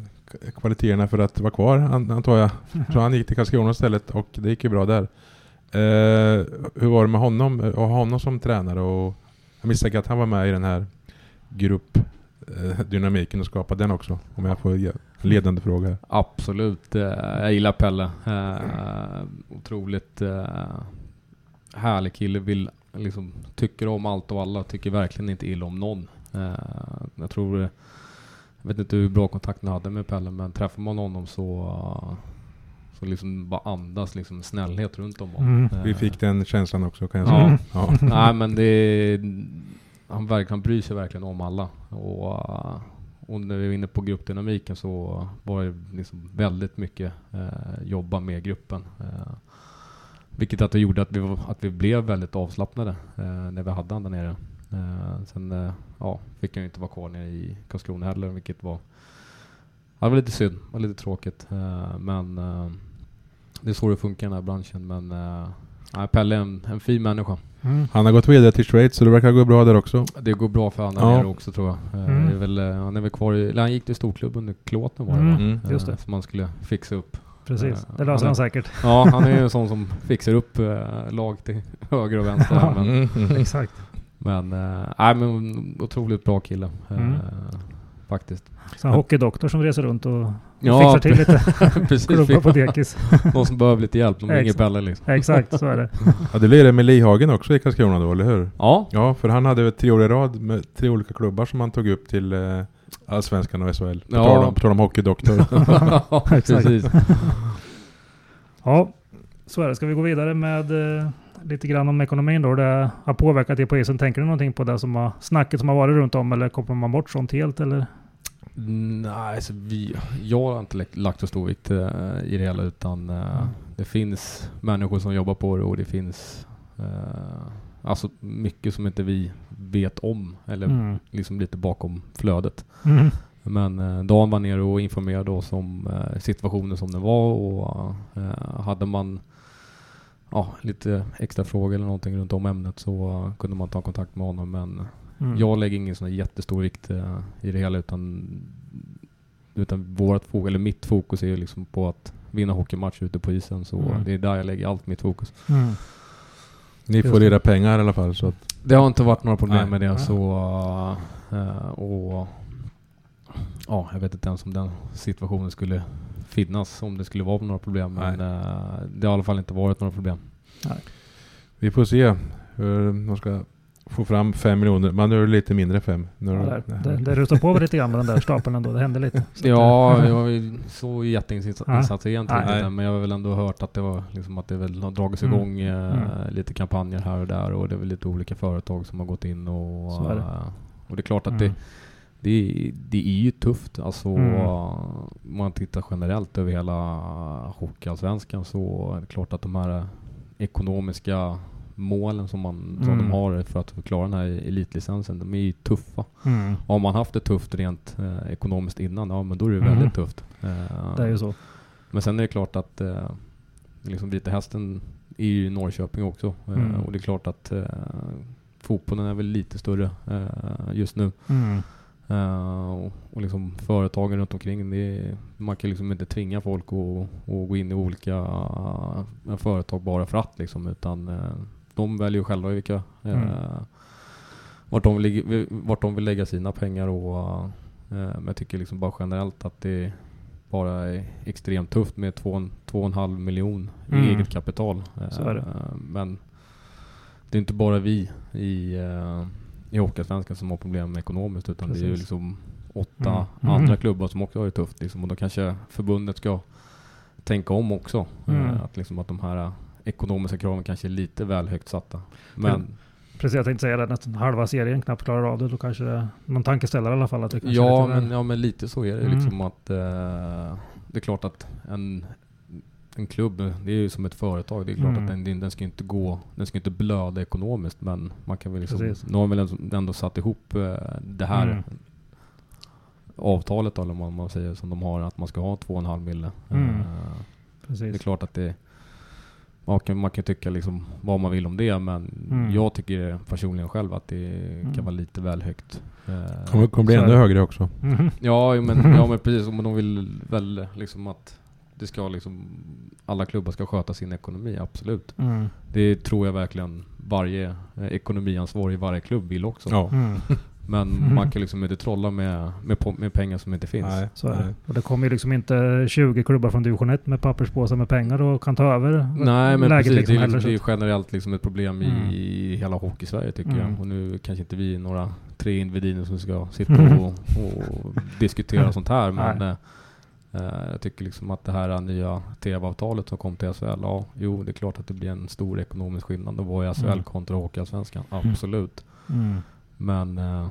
kvaliteterna för att vara kvar an, antar jag. *laughs* Så han gick till Karlskrona istället och det gick ju bra där. Eh, hur var det med honom och ha honom som tränare? Och jag misstänker att han var med i den här gruppdynamiken och skapade den också. Om jag får ledande fråga. Absolut. eh, Jag gillar Pelle. Eh, Otroligt eh, härlig kille. Vill, liksom, tycker om allt och alla. Tycker verkligen inte illa om någon. Jag tror... Jag vet inte hur bra kontakt ni hade med Pelle, men träffar man honom så... Så liksom bara andas liksom snällhet runt om honom. Mm. Vi fick den känslan också kan jag Ja. säga. *laughs* Ja. Nej men det... Han, verkar, han bryr sig verkligen om alla. Och, och när vi var inne på gruppdynamiken så var det liksom väldigt mycket eh, jobba med gruppen. Eh, vilket att det gjorde att vi, var- att vi blev väldigt avslappnade eh, när vi hade han där nere. Eh, sen eh, ja, fick han ju inte vara kvar nere i Karlskrona heller, vilket var, ja, det var lite synd. och var lite tråkigt. Eh, men det är så det funkar i den här branschen. Men eh, Pelle är en, en fin människa. Mm. Han har gått vidare till Schweiz så det verkar gå bra där också. Det går bra för honom Ja. nere också tror jag. Eh, Mm. det är väl, eh, han är väl kvar i, eller han gick till storklubben under Klåten var det Mm, va? Mm. Eh, just det. Som man skulle fixa upp. Precis, det löser han han säkert. Ja, han är ju en *laughs* sån som fixar upp eh, lag till höger och vänster. Ja. men Mm. Exakt. men, eh, nej, men otroligt bra kille. Eh, Mm. Faktiskt. Så en hockeydoktor som reser runt och Ja, fixar till lite *laughs* precis. klubbar på dekis. *laughs* Någon som behöver lite hjälp. De ringer Exakt. Pelle liksom. Exakt, så är det. *laughs* Ja, det blir det med Lihagen också i Karlskrona då, eller hur? Ja. Ja, för han hade tre år i rad med tre olika klubbar som han tog upp till eh, Allsvenskan och SHL. På Ja. tal om, på tal om hockeydoktor. precis. Ja, så är det. Ska vi gå vidare med eh, lite grann om ekonomin då? Det har påverkat er på isen. Tänker ni någonting på det som har, snacket som har varit runt om eller kopplar man bort sånt helt eller? Nej, alltså vi, jag har inte lagt- så stor vikt eh, i det hela utan eh, Mm. det finns människor som jobbar på det och det finns eh, alltså mycket som inte vi vet om eller Mm. liksom lite bakom flödet. Mm. Men eh, Dan var nere och informerade oss om eh, situationen som den var och eh, hade man ja, lite extra frågor eller någonting runt om ämnet så kunde man ta kontakt med honom men Mm. jag lägger ingen sån här jättestor vikt eh, i det hela utan, utan vårt fokus, eller mitt fokus är ju liksom på att vinna hockeymatch ute på isen. Så Mm. det är där jag lägger allt mitt fokus. Mm. Ni får era pengar i alla fall. Så att, Det har inte varit några problem Nej. med det. Nej. Så, eh, och, ja, jag vet inte ens om den situationen skulle finnas, om det skulle vara några problem. Men Nej. eh, det har i alla fall inte varit några problem. vi får se hur de ska få fram fem miljoner. Man nu är det lite mindre fem. Nu Ja, är där, det- det, det rusar på lite grann med den där stapeln ändå. Det hände lite. Så Ja, eh, jag *laughs* har ju så jätteinsatser egentligen Nej. men jag har väl ändå hört att det var liksom att det väl har dragits Mm. igång eh, Mm. lite kampanjer här och där och det är väl lite olika företag som har gått in och Så är det. eh, och det är klart att Mm. det, det, det är ju tufft. Alltså Mm. om man tittar generellt över hela hockeyallsvenskan så är det klart att de här ekonomiska målen som, man, som Mm. de har för att klara den här elitlicensen, de är ju tuffa. Mm. Har man haft det tufft rent eh, ekonomiskt innan, ja men då är det Mm. väldigt tufft. Eh, Det är ju så. Men sen är det klart att eh, liksom Vita Hästen är ju i Norrköping också. Eh, Mm. och det är klart att eh, fotbollen är väl lite större eh, just nu. Eh, och, och liksom företagen runt omkring, är, man kan liksom inte tvinga folk att, att gå in i olika eh, företag bara för att liksom, utan eh, de väljer själva vilka, eh, Mm. vart, de vill, vart de vill lägga sina pengar och eh, men jag tycker liksom bara generellt att det bara är extremt tufft med 2,5 miljon i Mm. eget kapital. Är det. Eh, Men det är inte bara vi i, eh, i Hockeyallsvenskan som har problem ekonomiskt utan det är ju Precis. liksom åtta Mm. andra Mm. klubbar som också har det tufft. Liksom. Och då kanske förbundet ska tänka om också. Mm. Eh, Att, liksom, att de här eh, ekonomiska kraven kanske är lite väl högt satta. Men Precis, jag tänkte säga det. Nästan halva serien knappt klarar av det. Då kanske det någon tankeställare i alla fall. Att det ja, men, ja, men lite så är det Mm. liksom att eh, det är klart att en, en klubb, det är ju som ett företag. Det är klart Mm. att den, den ska inte gå, den ska inte blöda ekonomiskt men man kan väl liksom, Precis. nu har väl ändå- satt ihop eh, det här Mm. avtalet eller vad man säger som de har, att man ska ha 2,5 mille. Mm. Eh, det är klart att det man kan, man kan tycka liksom vad man vill om det men Mm. jag tycker personligen själv att det Mm. kan vara lite väl högt. Eh, Kommer, kommer bli ännu det. högre också. Mhm. Ja, men, *laughs* ja men precis. Men de vill väl liksom att det ska liksom alla klubbar ska sköta sin ekonomi, absolut. Mm. Det tror jag verkligen varje eh, ekonomiansvarig i varje klubb vill också. Ja. Mm. Men Mm. man kan liksom inte trolla med, med, med pengar som inte finns. Nej, Så är det. Och det kommer ju liksom inte 20 klubbar från division 1 med papperspåsar med pengar och kan ta över Nej men läget precis, liksom det, är, liksom, så det är generellt liksom ett problem Mm. i hela Hockey-Sverige tycker Mm. jag. Och nu kanske inte vi är några tre individer som ska sitta Mm. och, och diskutera *laughs* sånt här. Men Nej. eh, eh, jag tycker liksom att det här nya TV-avtalet som kom till SHL, ja jo det är klart att det blir en stor ekonomisk skillnad att vara i SHL Mm. kontra Hockeyallsvenskan. Absolut. Mm. Men eh,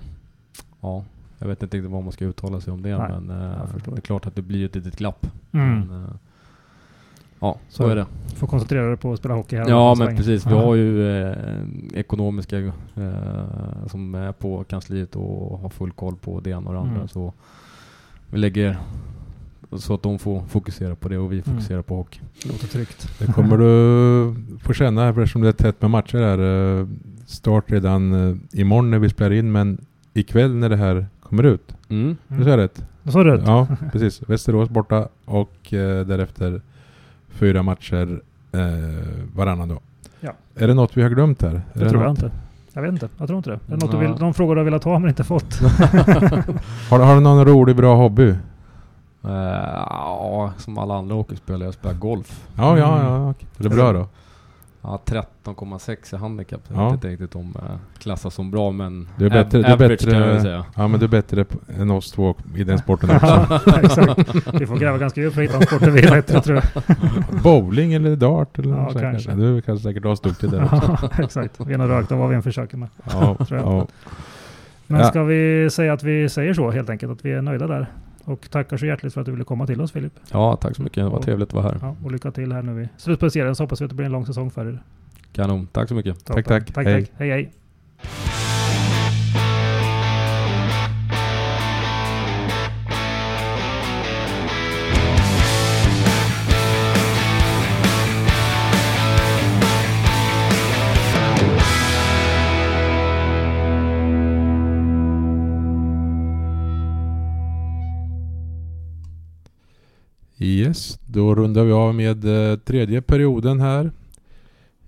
ja, jag vet inte riktigt vad man ska uttala sig om det. Nej, men eh, jag förstår. det är klart att det blir ett litet glapp. Mm. Men, eh, ja, så, Så är det. Får koncentrera dig på att spela hockey här. Ja men precis, vi har ju eh, ekonomiska eh, som är på kansliet och har full koll på det ena och det andra. Mm. Så vi lägger så att de får fokusera på det och vi Mm. fokuserar på hockey. Låter tryggt. Det kommer du *laughs* få känna eftersom det är tätt med matcher här. Start redan eh, imorgon när vi spelar in men ikväll när det här kommer ut. Mm. Det är rätt? Vad sa du? Ja, precis. Västerås borta och eh, därefter fyra matcher eh, varannan dag. Ja. Är det något vi har glömt här? Är Det tror jag något- inte. Jag vet inte. Jag tror inte det. Det är något du Ja. vill, de frågor du har velat ha men inte fått. *laughs* *laughs* Har, du- har du någon rolig bra hobby? Eh, ja, som alla andra hockeyspelare, jag spelar golf. Ja, ja, Mm. ja. okej. Är det bra då? Ja, 13,6 i handikapp. Jag Ja. vet inte riktigt om eh, klassas som bra men Du är bättre- du är bättre- kan jag säga. Ja, men du är bättre än oss två i den sporten *laughs* också. Exakt. Vi får gräva ganska djupt för att hitta en sport där vi är bättre tror jag. *laughs* Bowling eller dart eller Ja, kanske. kanske. Du är kanske säkert asduktig där också. *laughs* Ja, exakt. Vi nog rökt av vad vi än försöker med. Ja, Tror jag. ja. Men Ja. ska vi säga att vi säger så helt enkelt, att vi är nöjda där. Och tackar så hjärtligt för att du ville komma till oss Filip. Ja, tack så mycket. Det var Och- trevligt att vara här. Ja, och lycka till här nu i slutet på serien så hoppas vi att det blir en lång säsong för er. Kanon. Tack så mycket. Toppen. tack. Tack, Hej. tack. Hej, hej. Yes, då rundar vi av med eh, tredje perioden här.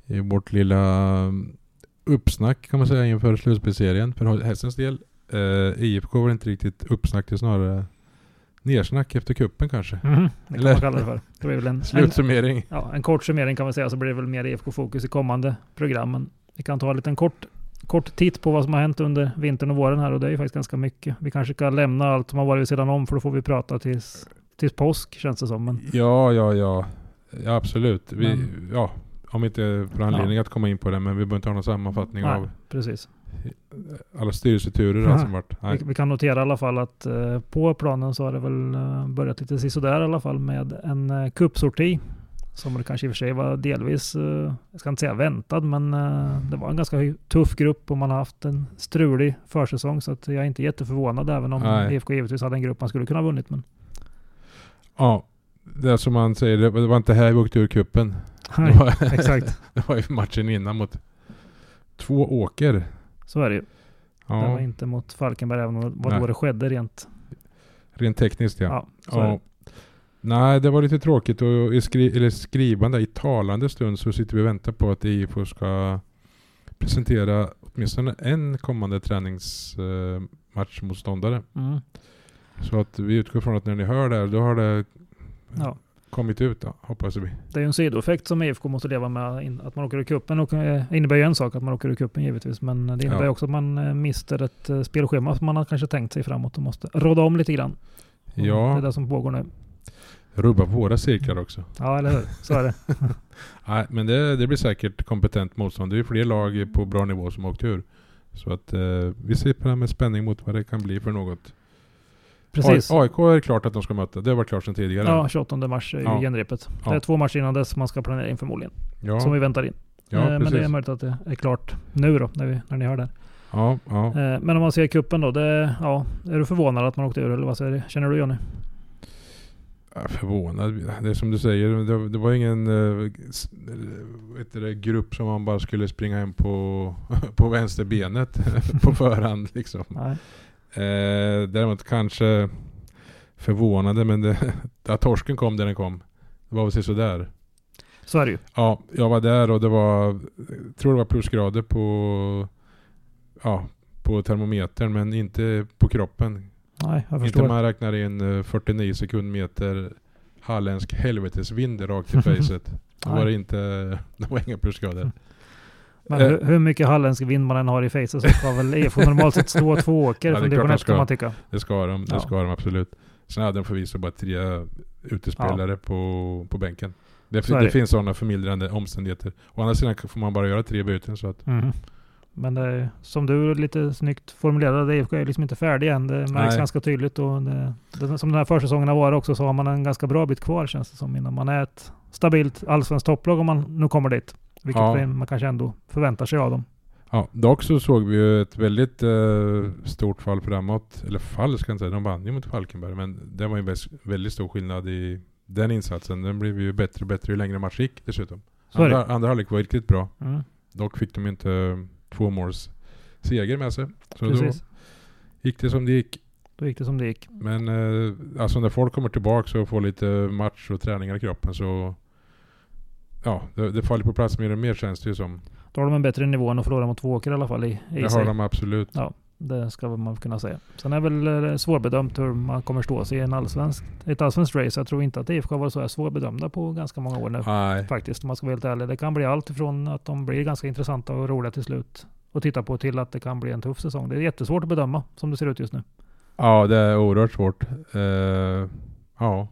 I vårt lilla mm, uppsnack kan man säga inför slutspelsserien för hästens del. Eh, IFK var inte riktigt uppsnack, det är snarare nersnack efter kuppen kanske. Mhm, Det kan Eller- man kalla det för. Det blir väl en, en, Slutsummering. ja, en kort summering kan man säga, så blir det väl mer IFK-fokus i kommande programmen. Vi kan ta en liten kort, kort titt på vad som har hänt under vintern och våren här och det är ju faktiskt ganska mycket. Vi kanske ska lämna allt som har varit vid sidan om för då får vi prata tills, tills påsk känns det som. Men Ja, ja, ja. ja absolut. Vi, Men- ja, om inte för anledning att komma in på det, men vi behöver inte ha någon sammanfattning nej, av precis. alla styrelseturer Nej. som varit. Vi, vi kan notera i alla fall att eh, på planen så har det väl eh, börjat lite sisådär i alla fall med en uh, cupsorti. Som det kanske i och för sig var delvis, eh, jag ska inte säga väntad, men eh, det var en ganska tuff grupp och man har haft en strulig försäsong. Så att jag är inte jätteförvånad även om Nej. IFK givetvis hade en grupp man skulle kunna ha vunnit. Men Ja, det är som man säger, det var inte här vi åkte ur kuppen. nej, Det var, *laughs* exakt. det var ju matchen innan mot två åker. Så är det ju. Det var Ja, inte mot Falkenberg även om Nej. då det skedde rent. rent tekniskt ja. Ja, ja. det. Nej, det var lite tråkigt och i skri eller skrivande, i talande stund så sitter vi och väntar på att IFK ska presentera åtminstone en kommande träningsmatchmotståndare. Mm. Så att vi utgår från att när ni hör det här, då har det Ja. kommit ut då, hoppas vi. Det är ju en sidoeffekt som IFK måste leva med. Att man åker ur cupen eh, innebär ju en sak att man åker ur cupen givetvis. Men det innebär Ja. också att man eh, mister ett eh, spelschema som man har kanske tänkt sig framåt och måste råda om lite grann. Och Ja. Det är det som pågår nu. Rubba våra cirklar också. Ja, eller hur? Så är det. *laughs* Nej, men det, det blir säkert kompetent motstånd. Det är fler lag på bra nivå som åkt ur. Så att eh, vi ser på det här med spänning mot vad det kan bli för något. Precis. AIK är klart att de ska möta. Det har varit klart sedan tidigare. Ja, 28 mars är ju Ja. genrepet. Ja. Det är två matcher innan dess man ska planera in förmodligen. ja, Som vi väntar in. ja Eh, men det är möjligt att det är klart nu då, när, vi, när ni hör det. ja, ja. Eh, Men om man ser kuppen då, det, ja, är du förvånad att man åkte ur eller vad säger du? Känner du är förvånad. Det är som du säger, det, det var ingen eh, vet du grupp som man bara skulle springa hem på, *laughs* på vänsterbenet *laughs* på förhand. Liksom. Nej. Eh, däremot kanske förvånade, men det, *laughs* att torsken kom där den kom. Det var väl sådär. Så är det ju. Ja, jag var där och det var, tror det var plusgrader på, ja, på termometern men inte på kroppen. Nej, jag Inte förstår. om man räknar in eh, 49 sekundmeter halländsk helvetesvind rakt i *laughs* facet. Då var det inte, *laughs* det var inga plusgrader. Men Eh. hur, hur mycket halländsk vind man än har i facet så ska väl IFK normalt sett slå två *laughs* åker Ja, från division de 1 kan ska. man tycka. Det ska de, det Ja. ska de absolut. Sen hade de förvisso bara tre utespelare på, på bänken. Det, det, det. finns sådana förmildrande omständigheter. Å andra sidan får man bara göra tre byten så att Mhm. Men är, som du lite snyggt formulerade, IFK är liksom inte färdig än. Det märks Nej. ganska tydligt. Och det, det, som den här försäsongen har varit också så har man en ganska bra bit kvar känns det som innan man är ett stabilt allsvenskt topplag om man nu kommer dit. Vilket Ja. man kanske ändå förväntar sig av dem. Ja, dock så såg vi ju ett väldigt eh, stort fall framåt. Eller fall ska jag inte säga, de vann ju mot Falkenberg. Men det var ju väldigt stor skillnad i den insatsen. Den blev ju bättre och bättre ju längre match gick dessutom. Andra, andra halvlek var riktigt bra. Mm, Dock fick de inte två måls seger med sig. Så då precis. gick det som det gick. Då gick det som det gick. Men eh, alltså när folk kommer tillbaka och får lite match och träningar i kroppen så Ja, det, det faller på plats mer och mer känns det ju som. Då har de en bättre nivå än att förlora mot två åker i alla fall i, i Det sig. har de absolut. Ja, det ska man kunna säga. Sen är väl eh, svårbedömt hur man kommer stå sig i en allsvensk, ett allsvenskt race. Jag tror inte att IFK har varit så här svårbedömda på ganska många år nu. Nej. Faktiskt, om man ska vara helt ärlig. Det kan bli allt ifrån att de blir ganska intressanta och roliga till slut och titta på till att det kan bli en tuff säsong. Det är jättesvårt att bedöma som det ser ut just nu. Ja, det är oerhört svårt. Eh, ja.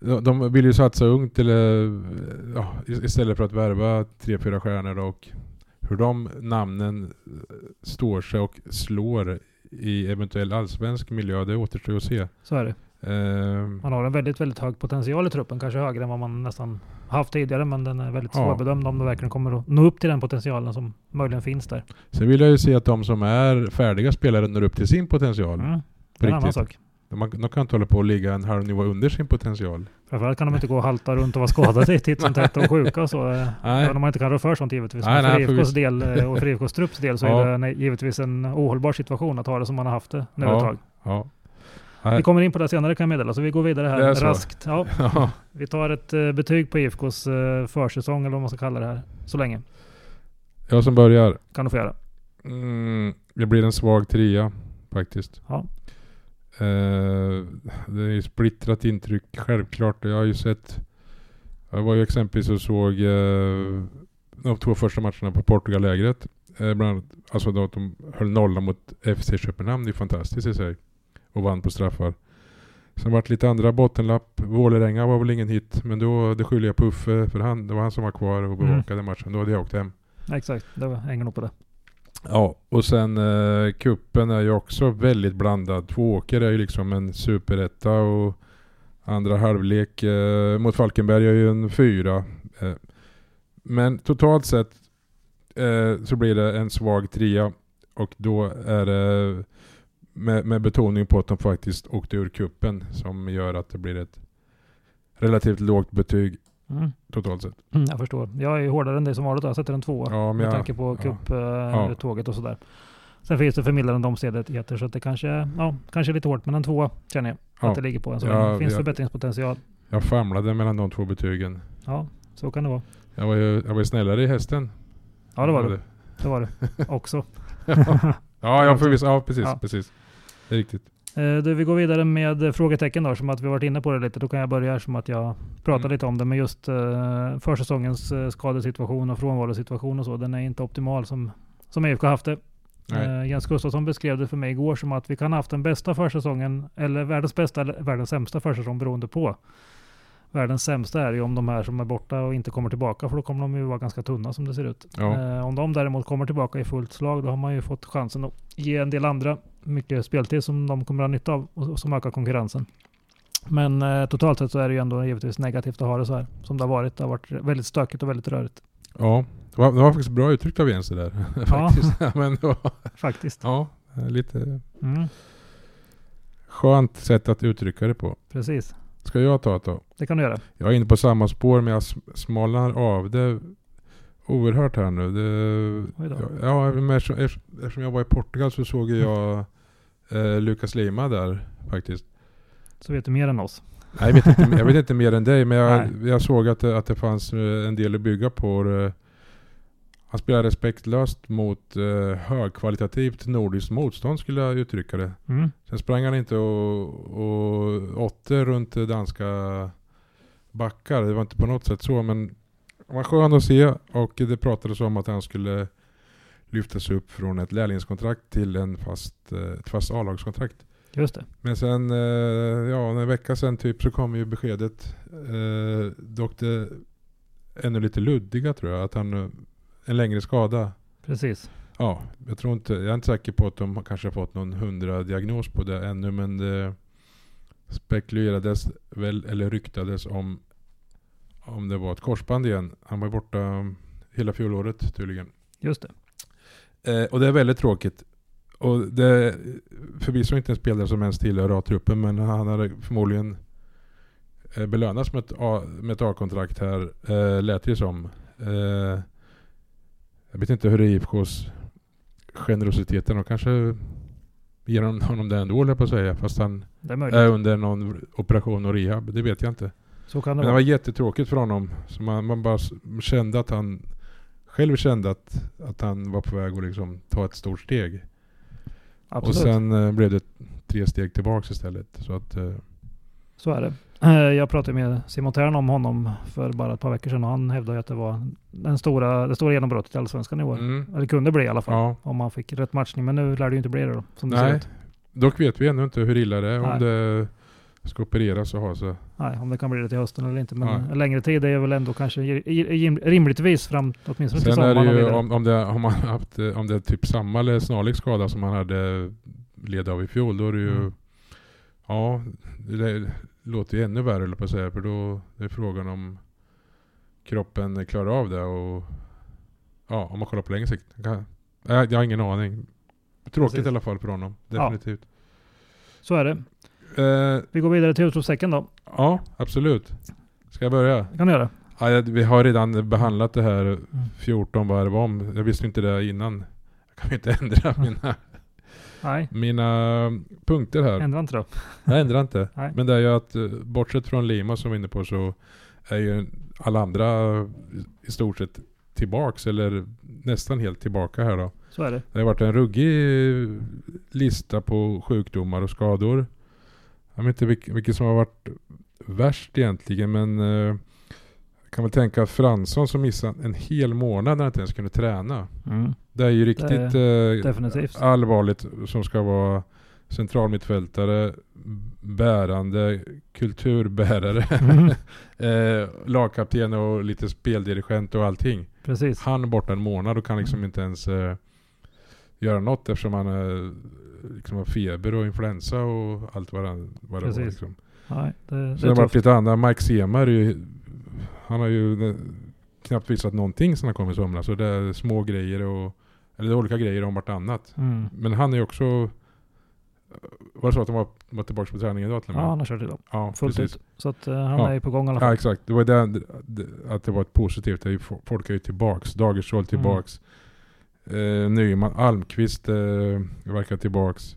De- vill ju satsa ungt eller, ja, is- istället för att värva tre, fyra stjärnor och hur de namnen står sig och slår i eventuell allsvensk miljö, det återstår att se. Så är det. Eh, Man har en väldigt, väldigt hög potential i truppen. Kanske högre än vad man nästan haft tidigare. Men den är väldigt Ja. svårbedömd om de verkligen kommer att nå upp till den potentialen som möjligen finns där. sen vill jag ju se att de som är färdiga spelare når upp till sin potential. Mm. Det är en annan sak. De, de kan inte hålla på och ligga en halv nivå under sin potential. Framförallt kan de inte gå och halta runt och vara skadade titt som tätt och sjuka och så. *laughs* eh, Nej. Även om man inte kan rå för sånt givetvis. Nej, Men för IFKs del eh, och för *laughs* IFKs trupps del så Ja. är det nej, givetvis en ohållbar situation att ha det som man har haft det nu Ja. ett tag. Ja. Vi kommer in på det senare kan jag meddela, så vi går vidare här raskt. Ja, *laughs* Ja. vi tar ett eh, betyg på IFKs eh, försäsong eller vad man ska kalla det här. Så länge. Jag som börjar. Kan du få göra. Mm, det blir en svag trea faktiskt. Ja. Eh, det är ju splittrat intryck självklart. Jag har ju sett Jag var ju exempelvis och såg eh, de två första matcherna på Portugal-lägret. Eh, bland annat, alltså då att de höll nolla mot FC Köpenhamn. Det är fantastiskt i sig. Och vann på straffar. Sen vart lite andra bottenlapp. Vålerenga var väl ingen hit. Men då det skyller jag på Uffe. För han, det var han som var kvar och bevakade matchen. Då hade jag åkt hem. Exakt, det var- hänger nog på det. Ja, och sen eh, kuppen är ju också väldigt blandad. Tvååker är ju liksom en superetta och andra halvlek eh, mot Falkenberg är ju en fyra. Eh, men totalt sett eh, så blir det en svag trea och då är det med, med betoning på att de faktiskt åkte ur kuppen som gör att det blir ett relativt lågt betyg Mm. totalt sett. Mm, jag förstår. Jag är hårdare än dig som vanligt. Jag sätter en tvåa. Ja, med jag- tanke på cuptåget Ja. och sådär. Sen finns det förmildrande omständigheter så att det kanske, ja, kanske är lite hårt. Men en tvåa känner jag Ja. att det ligger på än så Ja. Det finns jag- förbättringspotential. Jag famlade mellan de två betygen. Ja, så kan det vara. Jag var ju, jag var ju snällare i hästen. Ja, det var det. Det var det *laughs* också. ja, ja, förvisso, *laughs* ja precis, precis. Det är riktigt. Eh, Du, vi går vidare med frågetecken då, som att vi varit inne på det lite. Då kan jag börja som att jag pratar Mm. lite om det. Men just uh, försäsongens uh, skadesituation och frånvarosituation och så, den är inte optimal som, som IFK haft det. Eh, Jens Gustafsson beskrev det för mig igår som att vi kan ha haft den bästa försäsongen, eller världens bästa eller världens sämsta försäsong beroende på. Världens sämsta är ju om de här som är borta och inte kommer tillbaka, för då kommer de ju vara ganska tunna som det ser ut. Ja. Eh, om de däremot kommer tillbaka i fullt slag, då har man ju fått chansen att ge en del andra mycket speltid som de kommer ha nytta av och som ökar konkurrensen. Men eh, totalt sett så är det ju ändå givetvis negativt att ha det så här som det har varit. Det har varit väldigt stökigt och väldigt rörigt. Ja, det var, det var faktiskt bra uttryckt av Jens det där. *laughs* faktiskt. Ja. Men det var, Faktiskt. ja, lite Mm, skönt sätt att uttrycka det på. precis. Ska jag ta ett då? Det kan du göra. Jag är inne på samma spår men jag sm- smalnar av det oerhört här nu. Det, ja, eftersom, eftersom jag var i Portugal så såg jag eh, Lukas Lima där faktiskt. Så vet du mer än oss. Nej, jag, vet inte, jag vet inte mer än dig, men jag, *laughs* jag såg att det, att det fanns eh, en del att bygga på. Eh, Han spelar respektlöst mot eh, högkvalitativt nordiskt motstånd skulle jag uttrycka det. Mm. Sen sprang han inte och, och åtte runt danska backar. Det var inte på något sätt så, men det var skön att se och det pratades om att han skulle lyftas upp från ett lärlingskontrakt till en fast, eh, ett fast A-lagskontrakt. Just det. Men sen, eh, ja, en vecka sen typ så kom ju beskedet, eh, dock det ännu lite luddiga tror jag, att han, eh, en längre skada. Precis. Ja, jag tror inte, jag är inte säker på att de kanske har fått någon hundra diagnos på det ännu, men det spekulerades väl, eller ryktades om, om det var ett korsband igen. Han var borta hela fjolåret tydligen. Just det. Eh, och det är väldigt tråkigt. Och det är förvisso inte en spelare som ens tillhör A-truppen, men han hade förmodligen eh, belönats med ett A-kontrakt här, eh, lät det som. Eh, jag vet inte hur det är IFKs generositeten och kanske ger honom- det ändå, jag på att säga. Fast han är är under någon operation och rehab, det vet jag inte. Det Men det vara. var jättetråkigt för honom. Så man, man bara kände att han själv kände att, att han var på väg att liksom ta ett stort steg. Absolut. Och sen eh, blev det tre steg tillbaks istället. Så att, eh, Så är det. Eh, Jag pratade med Simon Thern om honom för bara ett par veckor sedan och han hävdade att det var den stora, det stora genombrottet i Allsvenskan i år. mm, Eller kunde bli i alla fall. ja. Om man fick rätt matchning. Men nu lär det ju inte bli det då. Som det ser Nej, ut. dock vet vi ännu inte hur illa det är. Nej. Om det ska opereras och ha så. Nej, om det kan bli det till hösten eller inte. Men Nej. längre tid är väl ändå kanske rimligtvis fram åtminstone till Sen är sommaren det ju om, om, det, om, man haft, eh, om det är typ samma eller snarlik skada som man hade led av i fjol. Då är det ju Mm. Ja, det låter ju ännu värre på att säga. För då är frågan om kroppen klarar av det och ja, om man kollar på längre sikt. Jag, jag, har ingen aning. Tråkigt Precis. i alla fall för honom. Ja. Definitivt. Så är det. Eh, Vi går vidare till utropstecken då. ja, absolut. Ska jag börja? Kan du göra. Ja, vi har redan behandlat det här Mm. 14 varv om. Jag visste inte det innan. Jag kan ju inte *laughs* ändra mina, Nej, mina punkter här. ändra inte då. Jag ändrar inte. *laughs* Nej. Men det är ju att eh, bortsett från Lima som vi är inne på så är ju alla andra i stort sett tillbaks eller nästan helt tillbaka här då. Så är det. Det har varit en ruggig lista på sjukdomar och skador. Jag vet inte vilk, vilket som har varit värst egentligen men eh, jag kan väl tänka att Fransson som missade en hel månad när han inte ens kunde träna. Mm. Det är ju riktigt eh, definitivt. allvarligt som ska vara centralmittfältare, bärande, kulturbärare, Mm. *laughs* eh, lagkapten och lite speldirigent och allting. Precis. Han borta en månad och kan liksom Mm. inte ens eh, göra något eftersom han eh, liksom har feber och influensa och allt vad, han, vad det var. Precis. Liksom. Nej, det, det Så det är har varit lite andra. Mike Sema är ju, han har ju eh, knappt visat någonting sedan han kom i somras. Så det är små grejer och, eller olika grejer om vartannat. Mm. Men han är ju också, var det så att han var, var tillbaka på träning idag till? Ja, han har kört idag. ja Fullt precis. ut. Så att eh, han Ja. är ju på gång i alla Ja fall. exakt, det var det, att det var ett positivt. Folk är ju tillbaks. Dagerstål tillbaks. Eh, Nyman, Almqvist eh, verkar tillbaks.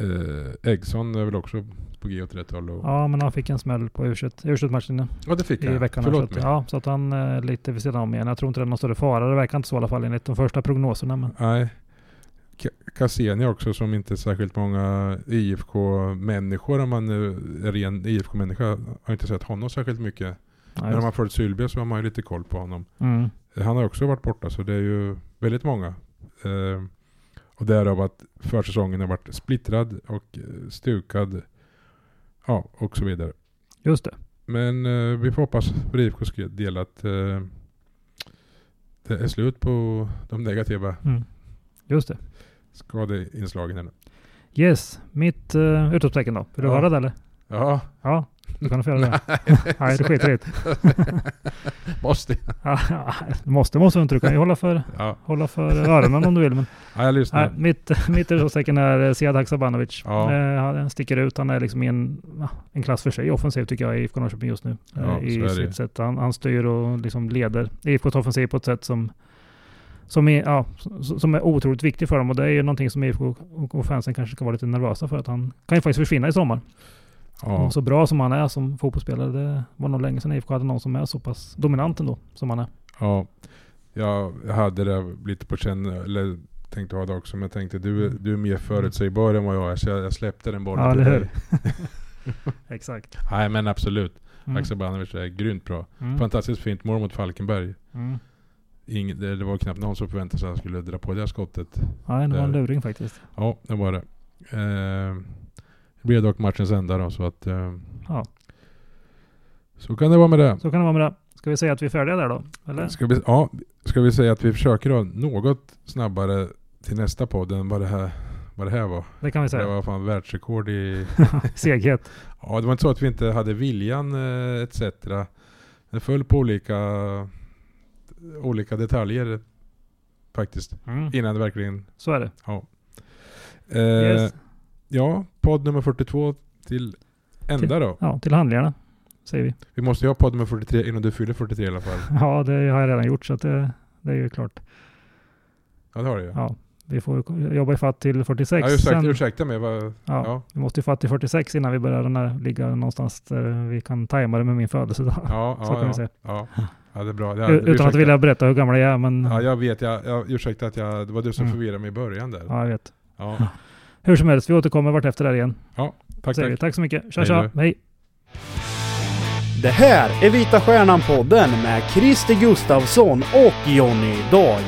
Eh, Eggson är väl också på G åt rätt håll. Och, Ja, men han fick en smäll på U21-matchen ja, det fick i jag. veckan. här, Förlåt så, att, mig. ja, så att han är lite vid sidan om igen. Jag tror inte det är någon större fara. Det verkar inte så i alla fall enligt de första prognoserna. Men, Nej. Cassini också som inte särskilt många IFK-människor om man nu är ren IFK-människa har inte sett honom särskilt mycket. ja, När just- man följt Sylvia så har man ju lite koll på honom. mm. Han har också varit borta så det är ju väldigt många. Eh, och därav att försäsongen har varit splittrad och eh, stukad. Ja, och så vidare. Just det. Men eh, vi får hoppas för IFKs del att eh, det är slut på de negativa Mm. Just det. skadeinslagen. Yes, mitt uh, utropstecken då. Vill du Ja. höra det eller? Ja, Ja, du kan få göra det. Nej, det skiter i *laughs* måste Ja, måste, måste du inte. Du kan ju hålla för, ja. hålla för öronen om du vill. Men, ja, jag lyssnar. nej, mitt, mitt utropstecken är eh, Sead Haksabanovic. Ja. Eh, han sticker ut. Han är liksom i en, en klass för sig offensivt tycker jag i IFK Norrköping just nu. eh, Ja, så I sitt sätt. Han, han styr och liksom leder IFKs offensiv på ett sätt som som är, ja, som är otroligt viktigt för dem och det är ju någonting som IFK och fansen kanske ska vara lite nervösa för att han kan ju faktiskt försvinna i sommar. Ja. Så bra som han är som fotbollsspelare, det var nog länge sedan IFK hade någon som är så pass dominant ändå som han är. Ja, jag hade det lite på känn, eller tänkte ha det också, men jag tänkte du, du är mer förutsägbar än vad jag är, så jag, jag släppte den bollen Ja, till dig. *laughs* Exakt. Nej men absolut. Mm. Axel Banovic är grymt bra. Mm. Fantastiskt fint mål mot Falkenberg. Mm. Ing, det, det var knappt någon som förväntade sig att han skulle dra på det skottet. Nej, det var en luring faktiskt. Ja, det var det. Eh, det blev dock matchens enda då, så att... Eh, Ja. Så kan det vara med det. Så kan det vara med det. Ska vi säga att vi är färdiga där då? Eller? Ska vi, ja, ska vi säga att vi försöker ha något snabbare till nästa podd än vad det här, vad det här var. Det kan vi Det säga. var fan världsrekord i... *laughs* Seghet. Ja, det var inte så att vi inte hade viljan eh, etc. Det föll på olika, olika detaljer faktiskt. Mm. Innan det verkligen... Så är det. Eh, Yes. Ja, podd nummer 42 till ända Till- då. Ja, till handlingarna säger vi. Vi måste ju ha podd nummer 43 innan du fyller 43 i alla fall. *laughs* Ja, det har jag redan gjort så att det, det är ju klart. Ja, det har du ju. Ja, Ja, vi får jobba ifatt till 46. ursäkta, sen- ursäkta mig. Vad, Ja, ja. Vi måste ju fatt till 46 innan vi börjar den här, ligga någonstans där vi kan tajma det med min födelsedag. Ja, *laughs* Så ja, kan vi ja, säga. ja. ja, det är bra. Ja, Utan ursäkta. att vilja berätta hur gammal jag är, men Ja, ja, jag vet. Jag, jag, ursäkta att jag, det var du som Mm. förvirrade mig i början där. jag vet. Ja, *laughs* Hur som helst, vi återkommer vart efter där igen. tack, Säger vi. tack. Tack så mycket. Tja Hej tja, hej. Det här är Vita Stjärnan-podden med Christer Gustavsson och Jonny Dag.